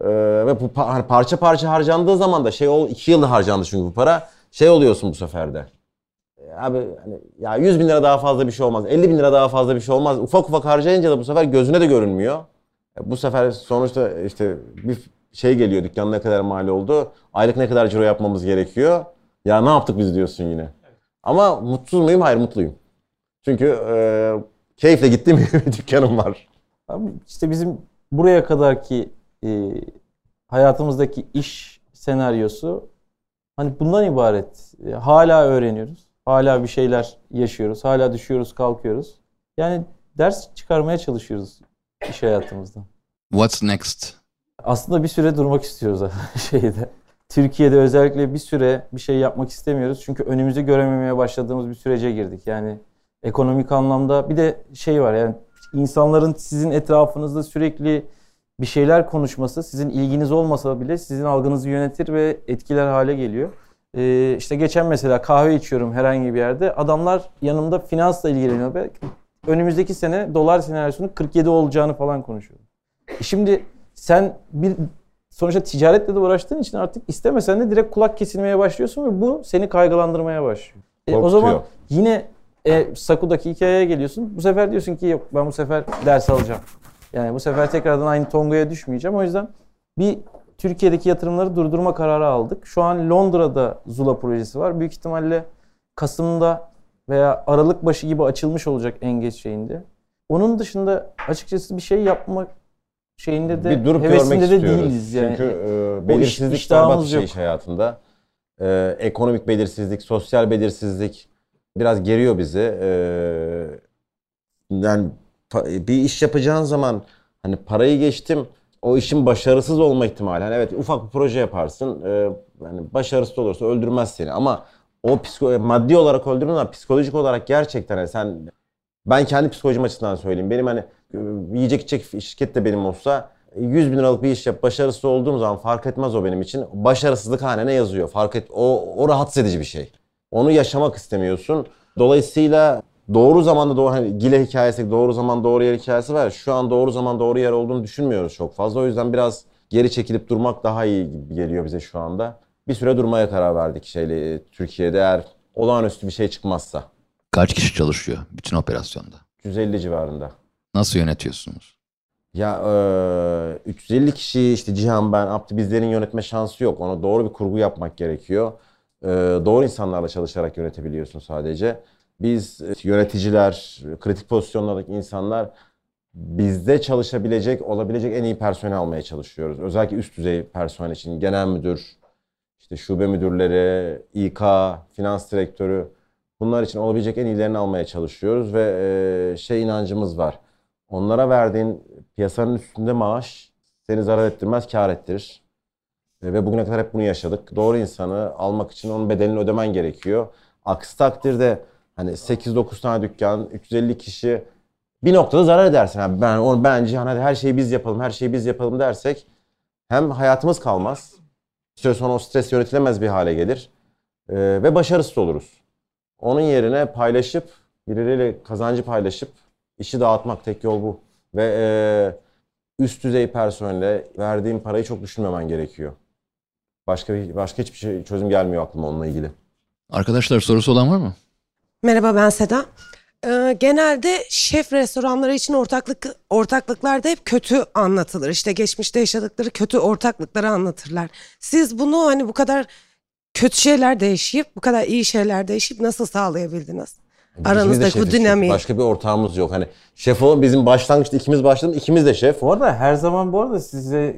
Ee, ve bu pa- hani parça parça harcandığı zaman da şey ol 2 yılda harcandı çünkü bu para. Şey oluyorsun bu sefer de. E, Abi hani ya 100 bin lira daha fazla bir şey olmaz. 50 bin lira daha fazla bir şey olmaz. Ufak ufak harcayınca da bu sefer gözüne de görünmüyor. E, Bu sefer sonuçta işte bir şey geliyor dükkan ne kadar mal oldu. Aylık ne kadar ciro yapmamız gerekiyor. Ya ne yaptık biz diyorsun yine. Ama mutsuz muyum? Hayır mutluyum. Çünkü e, keyifle gittiğim bir dükkanım var. Abi işte bizim buraya kadarki e, hayatımızdaki iş senaryosu hani bundan ibaret. E, hala öğreniyoruz. Hala bir şeyler yaşıyoruz. Hala düşüyoruz, kalkıyoruz. Yani ders çıkarmaya çalışıyoruz iş hayatımızdan. What's next? Aslında bir süre durmak istiyoruz şeyde. Türkiye'de özellikle bir süre bir şey yapmak istemiyoruz. Çünkü önümüzü görememeye başladığımız bir sürece girdik. Yani ekonomik anlamda bir de şey var yani insanların sizin etrafınızda sürekli bir şeyler konuşması sizin ilginiz olmasa bile sizin algınızı yönetir ve etkiler hale geliyor. Ee, işte geçen mesela kahve içiyorum herhangi bir yerde. Adamlar yanımda finansla ilgileniyor. ve Önümüzdeki sene dolar senaryosunun 47 olacağını falan konuşuyor. E Şimdi sen bir sonuçta ticaretle de uğraştığın için artık istemesen de direkt kulak kesilmeye başlıyorsun ve bu seni kaygılandırmaya başlıyor. E, o zaman yine e, Saku'daki hikayeye geliyorsun. Bu sefer diyorsun ki yok ben bu sefer ders alacağım. Yani bu sefer tekrardan aynı tongaya düşmeyeceğim. O yüzden bir Türkiye'deki yatırımları durdurma kararı aldık. Şu an Londra'da Zula projesi var. Büyük ihtimalle Kasım'da veya Aralık başı gibi açılmış olacak en geç şeyinde. Onun dışında açıkçası bir şey yapmak şeyinde de bir durup hevesinde de istiyoruz. değiliz yani. Çünkü e, belirsizlik berbat bir şey iş hayatında. E, ekonomik belirsizlik, sosyal belirsizlik biraz geriyor bizi. E, yani bir iş yapacağın zaman hani parayı geçtim o işin başarısız olma ihtimali. Hani evet ufak bir proje yaparsın. E, başarısız olursa öldürmez seni ama o psiko maddi olarak öldürür ama psikolojik olarak gerçekten hani sen Ben kendi psikolojim açısından söyleyeyim. Benim hani e, yiyecek içecek şirket de benim olsa 100 bin liralık bir iş yap başarısız olduğum zaman fark etmez o benim için. Başarısızlık hanene yazıyor. Fark et o, o rahatsız edici bir şey. Onu yaşamak istemiyorsun. Dolayısıyla doğru zamanda doğru hani Gile hikayesi doğru zaman doğru yer hikayesi var. Şu an doğru zaman doğru yer olduğunu düşünmüyoruz çok fazla. O yüzden biraz geri çekilip durmak daha iyi gibi geliyor bize şu anda. Bir süre durmaya karar verdik şeyle e, Türkiye'de eğer olağanüstü bir şey çıkmazsa. Kaç kişi çalışıyor bütün operasyonda? 150 civarında. Nasıl yönetiyorsunuz? Ya eee 350 kişi işte Cihan ben Abdi bizlerin yönetme şansı yok. Ona doğru bir kurgu yapmak gerekiyor. Eee, doğru insanlarla çalışarak yönetebiliyorsun sadece. Biz e, yöneticiler, kritik pozisyonlardaki insanlar bizde çalışabilecek, olabilecek en iyi personel almaya çalışıyoruz. Özellikle üst düzey personel için genel müdür, işte şube müdürleri, İK, finans direktörü bunlar için olabilecek en iyilerini almaya çalışıyoruz ve eee, şey inancımız var. Onlara verdiğin piyasanın üstünde maaş seni zarar ettirmez, kar ettirir. E, Ve bugüne kadar hep bunu yaşadık. Doğru insanı almak için onun bedelini ödemen gerekiyor. Aksi takdirde hani 8-9 tane dükkan, 350 kişi bir noktada zarar edersin. Yani ben onu bence hani her şeyi biz yapalım, her şeyi biz yapalım dersek hem hayatımız kalmaz. Süre sonra o stres yönetilemez bir hale gelir. E, ve başarısız oluruz. Onun yerine paylaşıp, birileriyle kazancı paylaşıp işi dağıtmak tek yol bu. Ve e, üst düzey personele verdiğin parayı çok düşünmemen gerekiyor. Başka bir, başka hiçbir şey çözüm gelmiyor aklıma onunla ilgili. Arkadaşlar sorusu olan var mı? Merhaba ben Seda. Ee, genelde şef restoranları için ortaklık ortaklıklarda hep kötü anlatılır. İşte geçmişte yaşadıkları kötü ortaklıkları anlatırlar. Siz bunu hani bu kadar kötü şeyler değişip bu kadar iyi şeyler değişip nasıl sağlayabildiniz? Aranızdaki bu dinamiği. Başka bir ortağımız yok. Hani şef olan bizim başlangıçta ikimiz başladık. ikimiz de şef. Bu arada her zaman bu arada size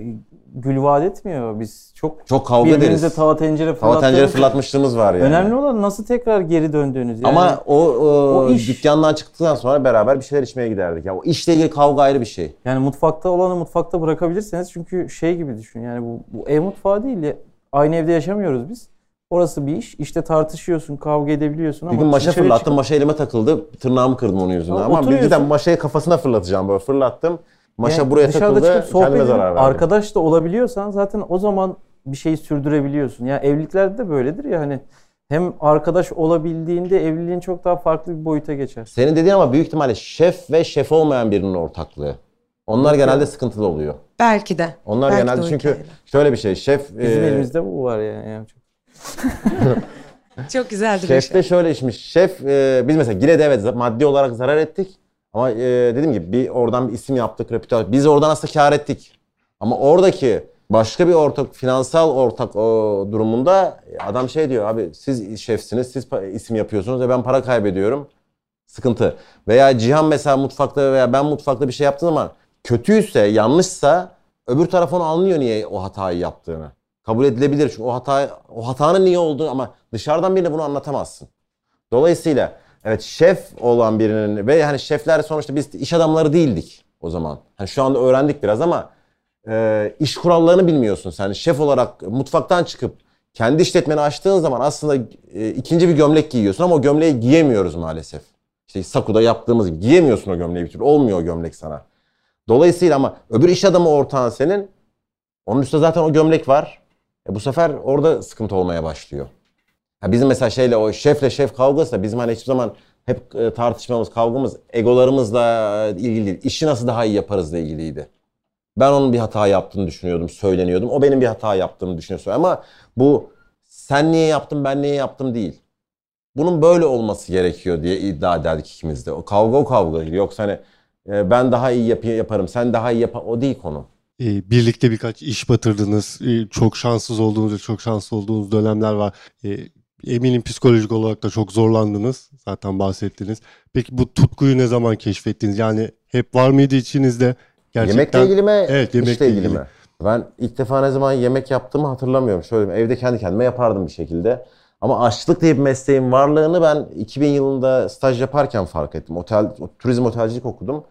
gül vaat etmiyor. Biz çok Çok kavga birbirimize ederiz. tava tencere Hava tencere fırlattığımız- fırlatmışlığımız var yani. Önemli olan nasıl tekrar geri döndüğünüz. Yani Ama o, o, o iş- dükkandan çıktıktan sonra beraber bir şeyler içmeye giderdik. Ya o işle ilgili kavga ayrı bir şey. Yani mutfakta olanı mutfakta bırakabilirsiniz. Çünkü şey gibi düşün. Yani bu, bu ev mutfağı değil. ya. Aynı evde yaşamıyoruz biz. Orası bir iş. İşte tartışıyorsun, kavga edebiliyorsun ama Bir gün maşa fırlattım. Maşa elime takıldı. Tırnağımı kırdım onun yüzünden. Ama Ama birden maşayı kafasına fırlatacağım böyle. Fırlattım. Maşa Yani buraya dışarıda takıldı. çıkıp sohbet Kendime zarar verdim. arkadaş da olabiliyorsan zaten o zaman bir şeyi sürdürebiliyorsun. Yani evliliklerde de böyledir ya hani hem arkadaş olabildiğinde evliliğin çok daha farklı bir boyuta geçer. Senin dediğin ama büyük ihtimalle şef ve şef olmayan birinin ortaklığı. Onlar genelde sıkıntılı oluyor. Belki de. Onlar Belki de genelde o çünkü hikayeler. şöyle bir şey. Şef Bizim e, elimizde bu var yani. yani çok- Çok güzel duruyor. Şef de şöyle işmiş. Şef e, biz mesela Gile'de evet maddi olarak zarar ettik. Ama e, dediğim gibi bir oradan bir isim yaptık, reputasyon. Biz oradan aslında kar ettik. Ama oradaki başka bir ortak, finansal ortak o durumunda adam şey diyor abi siz şefsiniz, siz isim yapıyorsunuz ve ben para kaybediyorum. Sıkıntı. Veya Cihan mesela mutfakta veya ben mutfakta bir şey yaptığım zaman kötüyse, yanlışsa öbür taraf onu anlıyor niye o hatayı yaptığını. Kabul edilebilir çünkü o hata o hatanın niye olduğunu ama dışarıdan birine bunu anlatamazsın. Dolayısıyla evet şef olan birinin ve hani şefler sonuçta biz iş adamları değildik o zaman. Hani şu anda öğrendik biraz ama e, iş kurallarını bilmiyorsun sen. Şef olarak mutfaktan çıkıp kendi işletmeni açtığın zaman aslında e, ikinci bir gömlek giyiyorsun ama o gömleği giyemiyoruz maalesef. İşte Saku'da yaptığımız gibi giyemiyorsun o gömleği bir türlü. Olmuyor o gömlek sana. Dolayısıyla ama öbür iş adamı ortağın senin. Onun üstünde zaten o gömlek var. E bu sefer orada sıkıntı olmaya başlıyor. Ha bizim mesela şeyle o şefle şef kavgası da bizim hani hiçbir zaman hep e, tartışmamız, kavgamız egolarımızla e, ilgili değil. İşi nasıl daha iyi yaparızla ilgiliydi. Ben onun bir hata yaptığını düşünüyordum, söyleniyordum. O benim bir hata yaptığımı düşünüyor. Ama bu sen niye yaptın, ben niye yaptım değil. Bunun böyle olması gerekiyor diye iddia ederdik ikimiz de. O kavga o kavga. Yoksa hani e, ben daha iyi yap yaparım, sen daha iyi yap o değil konu. E, birlikte birkaç iş batırdınız. E, çok şanssız olduğunuz, ve çok şanslı olduğunuz dönemler var. E, eminim psikolojik olarak da çok zorlandınız. Zaten bahsettiniz. Peki bu tutkuyu ne zaman keşfettiniz? Yani hep var mıydı içinizde? Gerçekten Yemekle ilgili mi? Evet, yemekle işle ilgili ilgili. mi? Ben ilk defa ne zaman yemek yaptığımı hatırlamıyorum. Şöyle evde kendi kendime yapardım bir şekilde. Ama aşçılık diye bir mesleğin varlığını ben 2000 yılında staj yaparken fark ettim. Otel, turizm otelcilik okudum.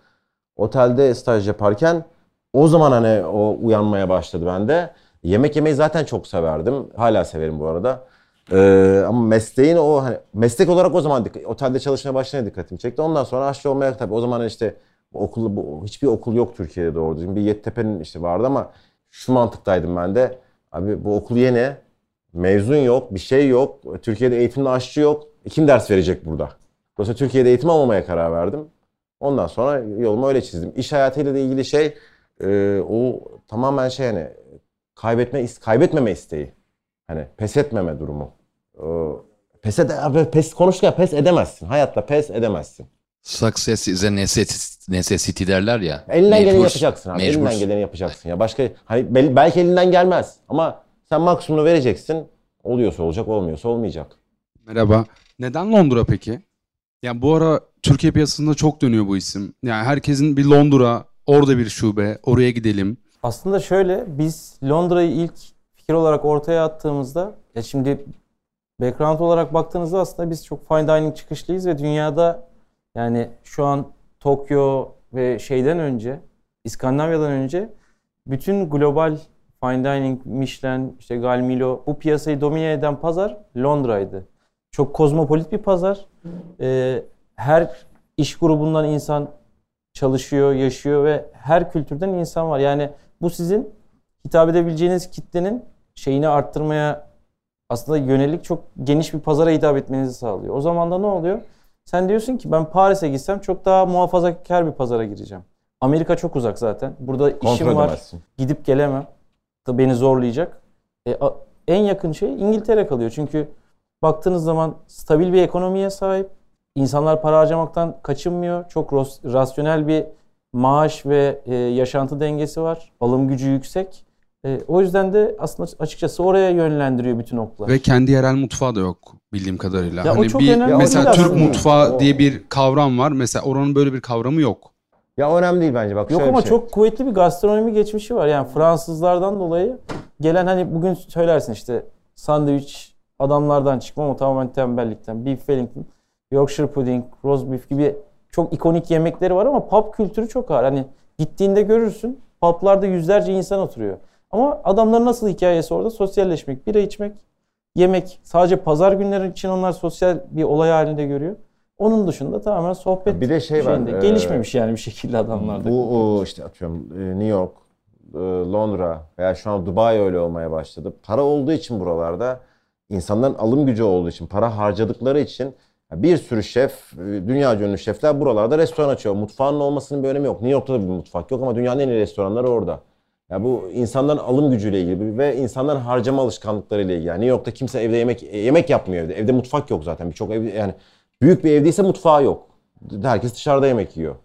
Otelde staj yaparken o zaman hani o uyanmaya başladı bende. Yemek yemeyi zaten çok severdim. Hala severim bu arada. Ee, ama mesleğin o hani meslek olarak o zaman otelde çalışmaya başlayınca dikkatimi çekti. Ondan sonra aşçı olmaya tabii o zaman işte bu okulu bu, hiçbir okul yok Türkiye'de doğru düzgün. Bir Yeditepe'nin işte vardı ama şu mantıktaydım ben de. Abi bu okul yeni. Mezun yok, bir şey yok. Türkiye'de eğitimli aşçı yok. Kim ders verecek burada? Dolayısıyla Türkiye'de eğitim almamaya karar verdim. Ondan sonra yolumu öyle çizdim. İş hayatıyla da ilgili şey e, o tamamen şey hani kaybetme kaybetmeme isteği. Hani pes etmeme durumu. Ee, pes ede pes konuşurken pes edemezsin. Hayatta pes edemezsin. Success is a necess- necessity derler ya. Elinden geleni Mecbur- yapacaksın abi. mecbur. Elinden geleni yapacaksın ya. Başka hani bel- belki elinden gelmez ama sen maksimumunu vereceksin. Oluyorsa olacak, olmuyorsa olmayacak. Merhaba. Neden Londra peki? Yani bu ara Türkiye piyasasında çok dönüyor bu isim. Yani herkesin bir Londra, orada bir şube, oraya gidelim. Aslında şöyle biz Londra'yı ilk fikir olarak ortaya attığımızda ya şimdi background olarak baktığınızda aslında biz çok fine dining çıkışlıyız ve dünyada yani şu an Tokyo ve şeyden önce İskandinavya'dan önce bütün global fine dining, Michelin, işte Galmilo bu piyasayı domine eden pazar Londra'ydı. Çok kozmopolit bir pazar. Ee, her iş grubundan insan çalışıyor, yaşıyor ve her kültürden insan var. Yani bu sizin hitap edebileceğiniz kitlenin şeyini arttırmaya aslında yönelik çok geniş bir pazara hitap etmenizi sağlıyor. O zaman da ne oluyor? Sen diyorsun ki ben Paris'e gitsem çok daha muhafazakar bir pazara gireceğim. Amerika çok uzak zaten. Burada işim Kontrol var. edemezsin. Gidip gelemem. Da beni zorlayacak. E, a- en yakın şey İngiltere kalıyor. Çünkü baktığınız zaman stabil bir ekonomiye sahip. İnsanlar para harcamaktan kaçınmıyor. Çok rasyonel bir maaş ve e, yaşantı dengesi var. Alım gücü yüksek. E, o yüzden de aslında açıkçası oraya yönlendiriyor bütün oklar. Ve kendi yerel mutfağı da yok bildiğim kadarıyla. Ya o hani çok bir önemli mesela Türk aslında. mutfağı O- diye bir kavram var. Mesela oranın böyle bir kavramı yok. Ya önemli değil bence bak Yok ama şey. çok kuvvetli bir gastronomi geçmişi var. Yani Fransızlardan dolayı gelen hani bugün söylersin işte sandviç adamlardan çıkma ama tamamen tembellikten. Beef Wellington, Yorkshire pudding, roast beef gibi çok ikonik yemekleri var ama pub kültürü çok ağır. Hani gittiğinde görürsün publarda yüzlerce insan oturuyor. Ama adamların nasıl hikayesi orada? Sosyalleşmek, bira içmek, yemek. Sadece pazar günleri için onlar sosyal bir olay halinde görüyor. Onun dışında tamamen sohbet Bir de şey var, şeyinde. e, Gelişmemiş yani bir şekilde adamlarda. Bu işte atıyorum e, New York, e, Londra veya şu an Dubai öyle olmaya başladı. Para olduğu için buralarda insanların alım gücü olduğu için, para harcadıkları için bir sürü şef, e, dünya ünlü şefler buralarda restoran açıyor. Mutfağının olmasının bir önemi yok. New York'ta da bir mutfak yok ama dünyanın en iyi restoranları orada. Ya bu insanların alım gücüyle ilgili ve insanların harcama alışkanlıklarıyla ilgili. Yani New York'ta kimse evde yemek e, yemek yapmıyor evde. Evde mutfak yok zaten. Birçok ev yani büyük bir evdeyse mutfağı yok. Herkes dışarıda yemek yiyor.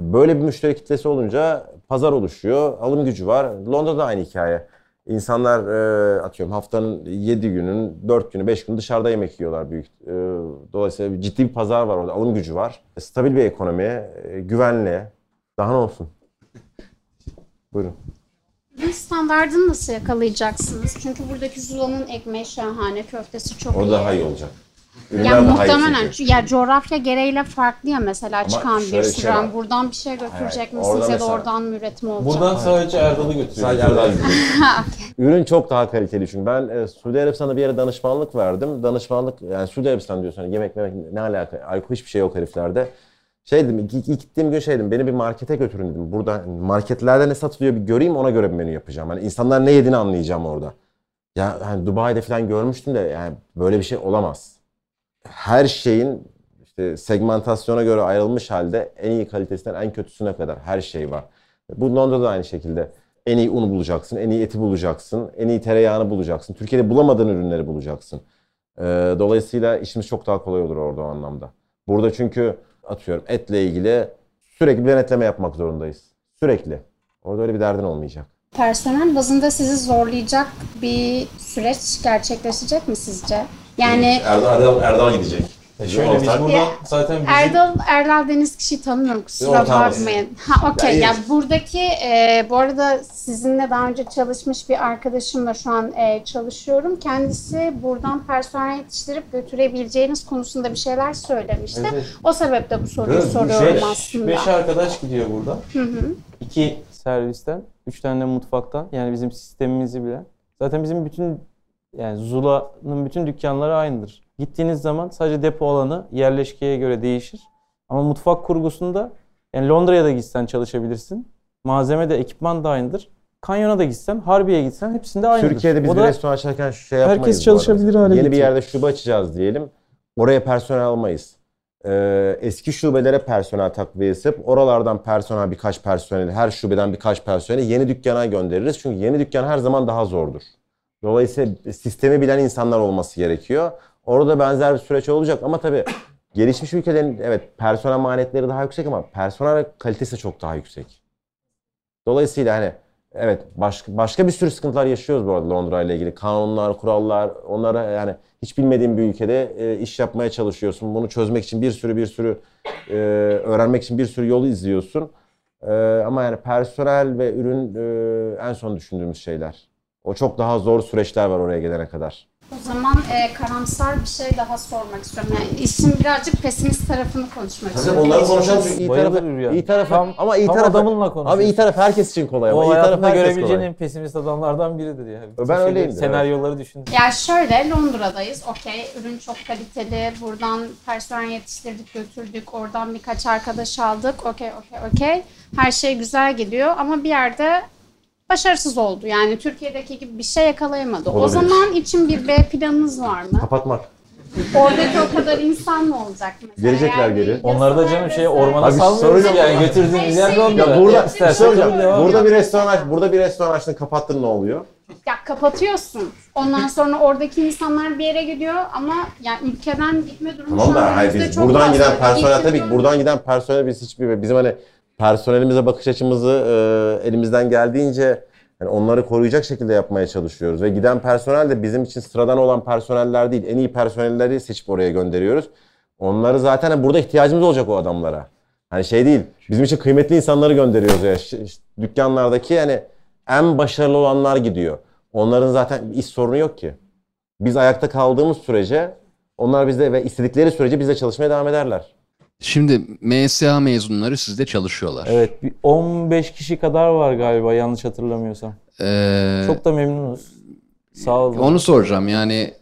Böyle bir müşteri kitlesi olunca pazar oluşuyor, alım gücü var. Londra'da aynı hikaye. İnsanlar e, atıyorum haftanın 7 günün, 4 günü, 5 günü dışarıda yemek yiyorlar büyük. E, dolayısıyla ciddi bir pazar var orada, alım gücü var. E, stabil bir ekonomi, e, güvenli. Daha ne olsun? Buyurun. Ürün standartını nasıl yakalayacaksınız? Çünkü buradaki Zula'nın ekmeği şahane, köftesi çok O iyi. daha iyi olacak. Ürünler Yani muhtemelen çünkü. ya coğrafya gereğiyle farklı ya mesela çıkan şöyle bir sürü şey buradan bir şey götürecek Evet, misiniz orada ya da oradan mı üretim olacak? Buradan sadece Erdal'ı götürüyor. Sadece Erdal gidiyor. Ürün çok daha kaliteli çünkü ben e, Suudi Arabistan'da bir yere danışmanlık verdim. Danışmanlık yani Suudi Arabistan diyorsun hani yemek memek ne alaka alkol hiçbir şey yok heriflerde. Şey dedim ilk, ilk gittiğim gün şey dedim beni bir markete götürün dedim. Burada marketlerde ne satılıyor bir göreyim ona göre bir menü yapacağım. Hani insanlar ne yediğini anlayacağım orada. Ya hani Dubai'de falan görmüştüm de yani böyle bir şey olamaz. Her şeyin işte segmentasyona göre ayrılmış halde en iyi kalitesinden en kötüsüne kadar her şey var. Bu Londra'da da aynı şekilde. En iyi unu bulacaksın, en iyi eti bulacaksın, en iyi tereyağını bulacaksın. Türkiye'de bulamadığın ürünleri bulacaksın. Ee, dolayısıyla işimiz çok daha kolay olur orada o anlamda. Burada çünkü atıyorum etle ilgili sürekli bir denetleme yapmak zorundayız. Sürekli. Orada öyle bir derdin olmayacak. Personel bazında sizi zorlayacak bir süreç gerçekleşecek mi sizce? Yani Erdal, Erdal, Erdal gidecek. Şöyle biz burada Ya, zaten bizim Erdal Erdal Deniz kişiyi tanımıyorum kusura bakmayın. Ha okey Ya, ya buradaki e, bu arada sizinle daha önce çalışmış bir arkadaşımla şu an e, çalışıyorum. Kendisi buradan personel yetiştirip götürebileceğiniz konusunda bir şeyler söylemişti. Evet. O sebeple bu soruyu soruyorum beş, aslında. beş arkadaş gidiyor burada. Hı hı. İki servisten, üç tane de mutfaktan. Yani bizim sistemimizi bilen. Zaten bizim bütün Yani Zula'nın bütün dükkanları aynıdır. Gittiğiniz zaman sadece depo alanı yerleşkeye göre değişir. Ama mutfak kurgusunda yani Londra'ya da gitsen çalışabilirsin. Malzeme de ekipman da aynıdır. Kanyona da gitsen, Harbiye'ye gitsen hepsinde aynıdır. Türkiye'de biz O bir da restoran açarken şu şey yapmayız. herkes çalışabilir hale Yeni bir yerde şube açacağız diyelim. Oraya personel almayız. Ee, eski şubelere personel takviyesi yapıp oralardan personel birkaç personeli, her şubeden birkaç personeli yeni dükkana göndeririz. Çünkü yeni dükkan her zaman daha zordur. Dolayısıyla sistemi bilen insanlar olması gerekiyor. Orada benzer bir süreç olacak ama tabii gelişmiş ülkelerin evet personel maliyetleri daha yüksek ama personel kalitesi çok daha yüksek. Dolayısıyla hani evet başka başka bir sürü sıkıntılar yaşıyoruz bu arada Londra ile ilgili. Kanunlar, kurallar, onlara yani hiç bilmediğin bir ülkede e, iş yapmaya çalışıyorsun. Bunu çözmek için bir sürü bir sürü e, öğrenmek için bir sürü yolu izliyorsun. E, ama yani personel ve ürün e, en son düşündüğümüz şeyler. O çok daha zor süreçler var oraya gelene kadar. O zaman e, karamsar bir şey daha sormak istiyorum. Yani işin birazcık pesimist tarafını konuşmak istiyorum. onları konuşalım çünkü iyi Bayılır tarafı, Hülya. iyi tarafı Tam- ama iyi tam tarafı adamınla konuşuyorsun. Abi iyi taraf herkes için kolay ama o iyi taraf herkes görebileceğin kolay. en pesimist adamlardan biridir yani. Bütün Ben öyleyimdir, Senaryoları düşün. Ya şöyle Londra'dayız. Okey ürün çok kaliteli. Buradan personel yetiştirdik götürdük. Oradan birkaç arkadaş aldık. Okey okey okey. Her şey güzel gidiyor ama bir yerde başarısız oldu. Yani Türkiye'deki gibi bir şey yakalayamadı. O Olabilir. zaman için bir B planınız var mı? Kapatmak. Oradaki o kadar insan ne olacak mesela? Gelecekler Yani geri. Onları da canım şey ormana Abi salmıyoruz yok. yani götürdüğümüz yer Londra. Ya burada bir şey soracağım. Burada bir restoran aç, burada bir restoran açtın, kapattın ne oluyor? Ya kapatıyorsun. Ondan sonra oradaki insanlar bir yere gidiyor ama yani ülkeden gitme durumu Tamam şu an da hayır biz çok buradan fazla. giden personel tabii ki buradan giden personel biz hiçbir bizim hani personelimize bakış açımızı e, elimizden geldiğince yani onları koruyacak şekilde yapmaya çalışıyoruz ve giden personel de bizim için sıradan olan personeller değil en iyi personelleri seçip oraya gönderiyoruz. Onları zaten hani burada ihtiyacımız olacak o adamlara. Hani şey değil bizim için kıymetli insanları gönderiyoruz ya dükkanlardaki yani en başarılı olanlar gidiyor. Onların zaten iş sorunu yok ki. Biz ayakta kaldığımız sürece onlar bizde ve istedikleri sürece bizde çalışmaya devam ederler. Şimdi MSA mezunları sizde çalışıyorlar. Evet bir 15 kişi kadar var galiba yanlış hatırlamıyorsam. Ee, Çok da memnunuz. Sağ olun. Onu soracağım yani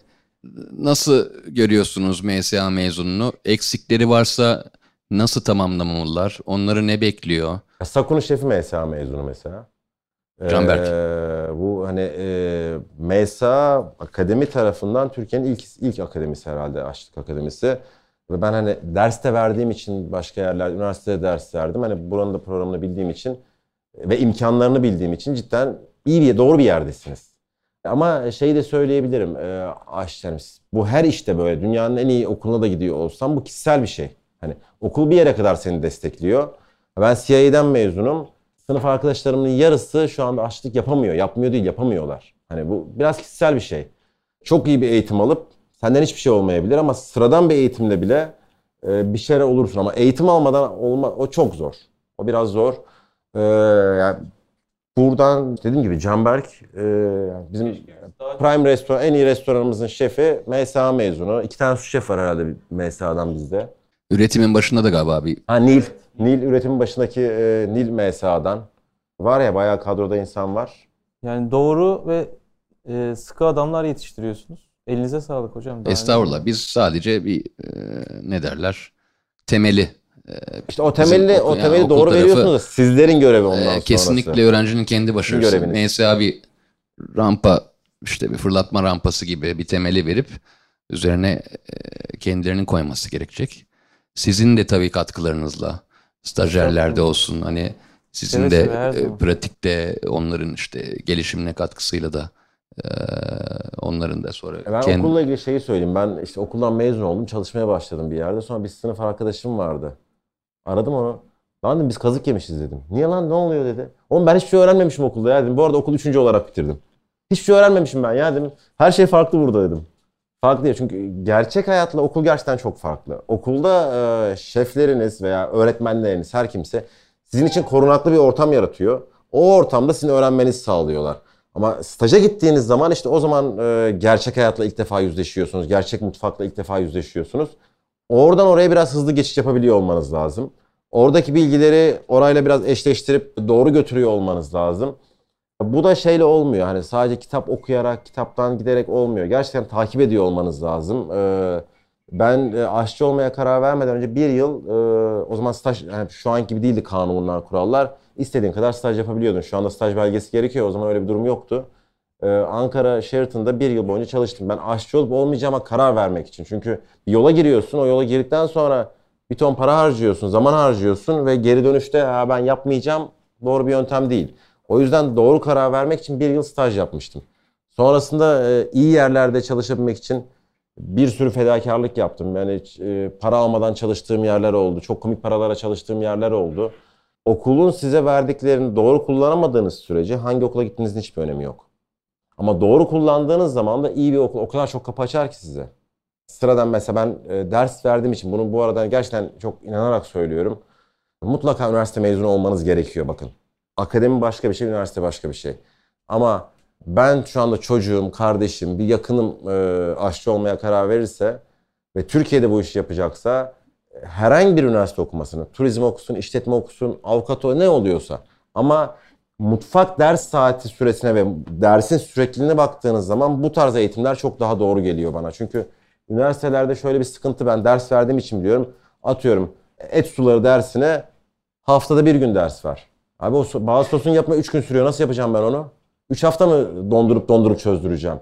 nasıl görüyorsunuz MSA mezununu? Eksikleri varsa nasıl tamamlamalılar? Onları ne bekliyor? Sakun'un şefi MSA mezunu mesela. Canberk. Ee, bu hani e, MSA akademi tarafından Türkiye'nin ilk ilk akademisi herhalde Aşçılık Akademisi. Ve ben hani derste verdiğim için başka yerler, üniversitede ders verdim. Hani buranın da programını bildiğim için ve imkanlarını bildiğim için cidden iyi bir, doğru bir yerdesiniz. Ama şeyi de söyleyebilirim. E, aşçılarım, bu her işte böyle. Dünyanın en iyi okuluna da gidiyor olsam bu kişisel bir şey. Hani okul bir yere kadar seni destekliyor. Ben CIA'den mezunum. Sınıf arkadaşlarımın yarısı şu anda aşçılık yapamıyor. Yapmıyor değil, yapamıyorlar. Hani bu biraz kişisel bir şey. Çok iyi bir eğitim alıp senden hiçbir şey olmayabilir ama sıradan bir eğitimle bile e, bir şeyler olursun ama eğitim almadan olma o çok zor. O biraz zor. Ee, yani buradan dediğim gibi Canberk e, bizim Prime Restoran en iyi restoranımızın şefi MSA mezunu. İki tane su şef var herhalde MSA'dan bizde. Üretimin başında da galiba bir Ha Nil. Nil üretimin başındaki e, Nil MSA'dan. Var ya bayağı kadroda insan var. Yani doğru ve e, sıkı adamlar yetiştiriyorsunuz. Elinize sağlık hocam. Daha estağfurullah biz sadece bir e, ne derler temeli İşte o temelli Bizim o yani temeli okul doğru tarafı, veriyorsunuz sizlerin görevi ondan Ee, sonrası. kesinlikle öğrencinin kendi başarısı. göreviniz. Mesela bir rampa işte bir fırlatma rampası gibi bir temeli verip üzerine e, kendilerinin koyması gerekecek. Sizin de tabii katkılarınızla stajyerlerde olsun hani sizin de e, pratikte onların işte gelişimine katkısıyla da e, onların da sonra E Ben kendi- okulla ilgili şeyi söyleyeyim. Ben işte okuldan mezun oldum. Çalışmaya başladım bir yerde. Sonra bir sınıf arkadaşım vardı. Aradım onu. Lan dedim biz kazık yemişiz dedim. Niye lan ne oluyor dedi. Oğlum ben hiçbir şey öğrenmemişim okulda ya dedim. Bu arada okul üçüncü olarak bitirdim. Hiçbir şey öğrenmemişim ben ya dedim. Her şey farklı burada dedim. Farklı değil çünkü gerçek hayatla okul gerçekten çok farklı. Okulda e, şefleriniz veya öğretmenleriniz her kimse sizin için korunaklı bir ortam yaratıyor. O ortamda sizin öğrenmenizi sağlıyorlar. Ama staja gittiğiniz zaman işte o zaman e, gerçek hayatla ilk defa yüzleşiyorsunuz. Gerçek mutfakla ilk defa yüzleşiyorsunuz. Oradan oraya biraz hızlı geçiş yapabiliyor olmanız lazım. Oradaki bilgileri orayla biraz eşleştirip doğru götürüyor olmanız lazım. Bu da şeyle olmuyor. Hani sadece kitap okuyarak, kitaptan giderek olmuyor. Gerçekten takip ediyor olmanız lazım. Ee, ben e, aşçı olmaya karar vermeden önce bir yıl, e, o zaman staj, yani şu anki gibi değildi kanunlar, kurallar. İstediğin kadar staj yapabiliyordun. Şu anda staj belgesi gerekiyor. O zaman öyle bir durum yoktu. Ee, Ankara Sheraton'da bir yıl boyunca çalıştım. Ben aşçı olup olmayacağıma karar vermek için. Çünkü bir yola giriyorsun. O yola girdikten sonra bir ton para harcıyorsun, zaman harcıyorsun ve geri dönüşte ha, ben yapmayacağım doğru bir yöntem değil. O yüzden doğru karar vermek için bir yıl staj yapmıştım. Sonrasında e, iyi yerlerde çalışabilmek için bir sürü fedakarlık yaptım. Yani e, para almadan çalıştığım yerler oldu. Çok komik paralara çalıştığım yerler oldu. Okulun size verdiklerini doğru kullanamadığınız sürece hangi okula gittiğinizin hiçbir önemi yok. Ama doğru kullandığınız zaman da iyi bir okul o kadar çok kapı açar ki size. Sıradan mesela ben e, ders verdiğim için bunu bu arada gerçekten çok inanarak söylüyorum. Mutlaka üniversite mezunu olmanız gerekiyor bakın. Akademi başka bir şey, üniversite başka bir şey. Ama ben şu anda çocuğum, kardeşim, bir yakınım e, aşçı olmaya karar verirse ve Türkiye'de bu işi yapacaksa e, herhangi bir üniversite okumasını, turizm okusun, işletme okusun, avukat o ne oluyorsa ama mutfak ders saati süresine ve dersin sürekliliğine baktığınız zaman bu tarz eğitimler çok daha doğru geliyor bana. Çünkü üniversitelerde şöyle bir sıkıntı ben ders verdiğim için biliyorum. Atıyorum et suları dersine haftada bir gün ders var. Abi o bazı sosun yapma 3 gün sürüyor. Nasıl yapacağım ben onu? 3 hafta mı dondurup dondurup çözdüreceğim?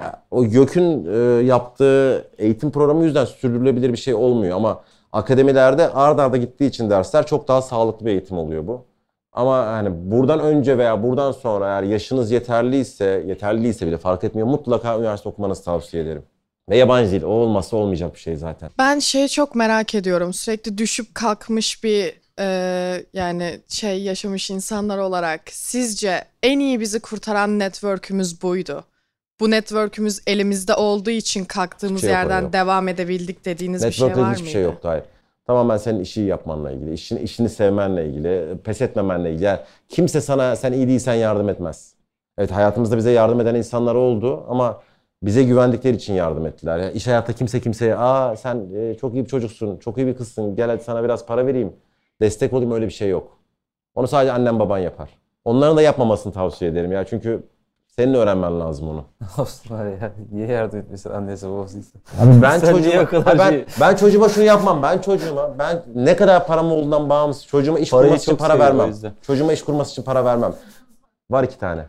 Ya, o YÖK'ün e, yaptığı eğitim programı yüzden sürdürülebilir bir şey olmuyor ama akademilerde ard arda gittiği için dersler çok daha sağlıklı bir eğitim oluyor bu. Ama hani buradan önce veya buradan sonra eğer yaşınız yeterliyse, yeterliyse bile fark etmiyor mutlaka üniversite okumanızı tavsiye ederim. Ve yabancı dil. O olmazsa olmayacak bir şey zaten. Ben şeyi çok merak ediyorum. Sürekli düşüp kalkmış bir e, yani şey yaşamış insanlar olarak sizce en iyi bizi kurtaran network'ümüz buydu. Bu network'ümüz elimizde olduğu için kalktığımız şey yok yerden devam edebildik dediğiniz bir şey Network'te var hiçbir mıydı? şey yoktu hayır. Tamamen senin işi yapmanla ilgili, işini, işini sevmenle ilgili, pes etmemenle ilgili. Yani kimse sana sen iyi değilsen yardım etmez. Evet hayatımızda bize yardım eden insanlar oldu ama bize güvendikleri için yardım ettiler. Yani iş hayatta kimse kimseye aa sen çok iyi bir çocuksun, çok iyi bir kızsın, gel hadi sana biraz para vereyim, destek olayım öyle bir şey yok. Onu sadece annen baban yapar. Onların da yapmamasını tavsiye ederim ya çünkü senin öğrenmen lazım onu. Olsun var ya. Niye yardım etmesin annesi babasıysa? Ben Sen çocuğuma, kadar ben, şey- ben çocuğuma şunu yapmam. Ben çocuğuma ben ne kadar param olduğundan bağımsız çocuğuma iş Parayı kurması için para vermem. Çocuğuma iş kurması için para vermem. Var iki tane.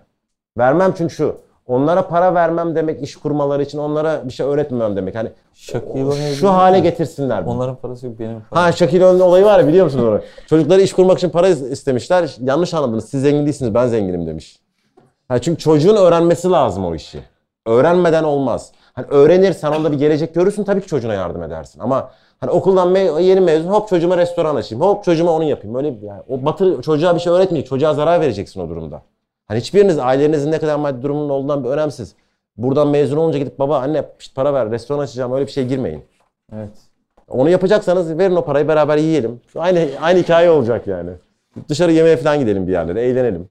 Vermem çünkü şu. Onlara para vermem demek iş kurmaları için onlara bir şey öğretmemem demek. Hani Şakir O'Neal şu hale getirsinler. Onların parası yok benim param. Ha Şakir O'Neal olayı var ya biliyor musunuz onu? Çocukları iş kurmak için para istemişler. Yanlış anladınız. Siz zengin değilsiniz ben zenginim demiş. Ha, çünkü çocuğun öğrenmesi lazım o işi. Öğrenmeden olmaz. Hani öğrenirsen onda bir gelecek görürsün tabii ki çocuğuna yardım edersin. Ama hani okuldan me- yeni mezun hop çocuğuma restoran açayım. Hop çocuğuma onu yapayım. Öyle yani o batır çocuğa bir şey öğretmeyecek. Çocuğa zarar vereceksin o durumda. Hani hiçbiriniz ailenizin ne kadar maddi durumunun olduğundan bir önemsiz. Buradan mezun olunca gidip baba anne para ver restoran açacağım öyle bir şey girmeyin. Evet. Onu yapacaksanız verin o parayı beraber yiyelim. Aynı aynı hikaye olacak yani. Dışarı yemeğe falan gidelim bir yerlere, eğlenelim.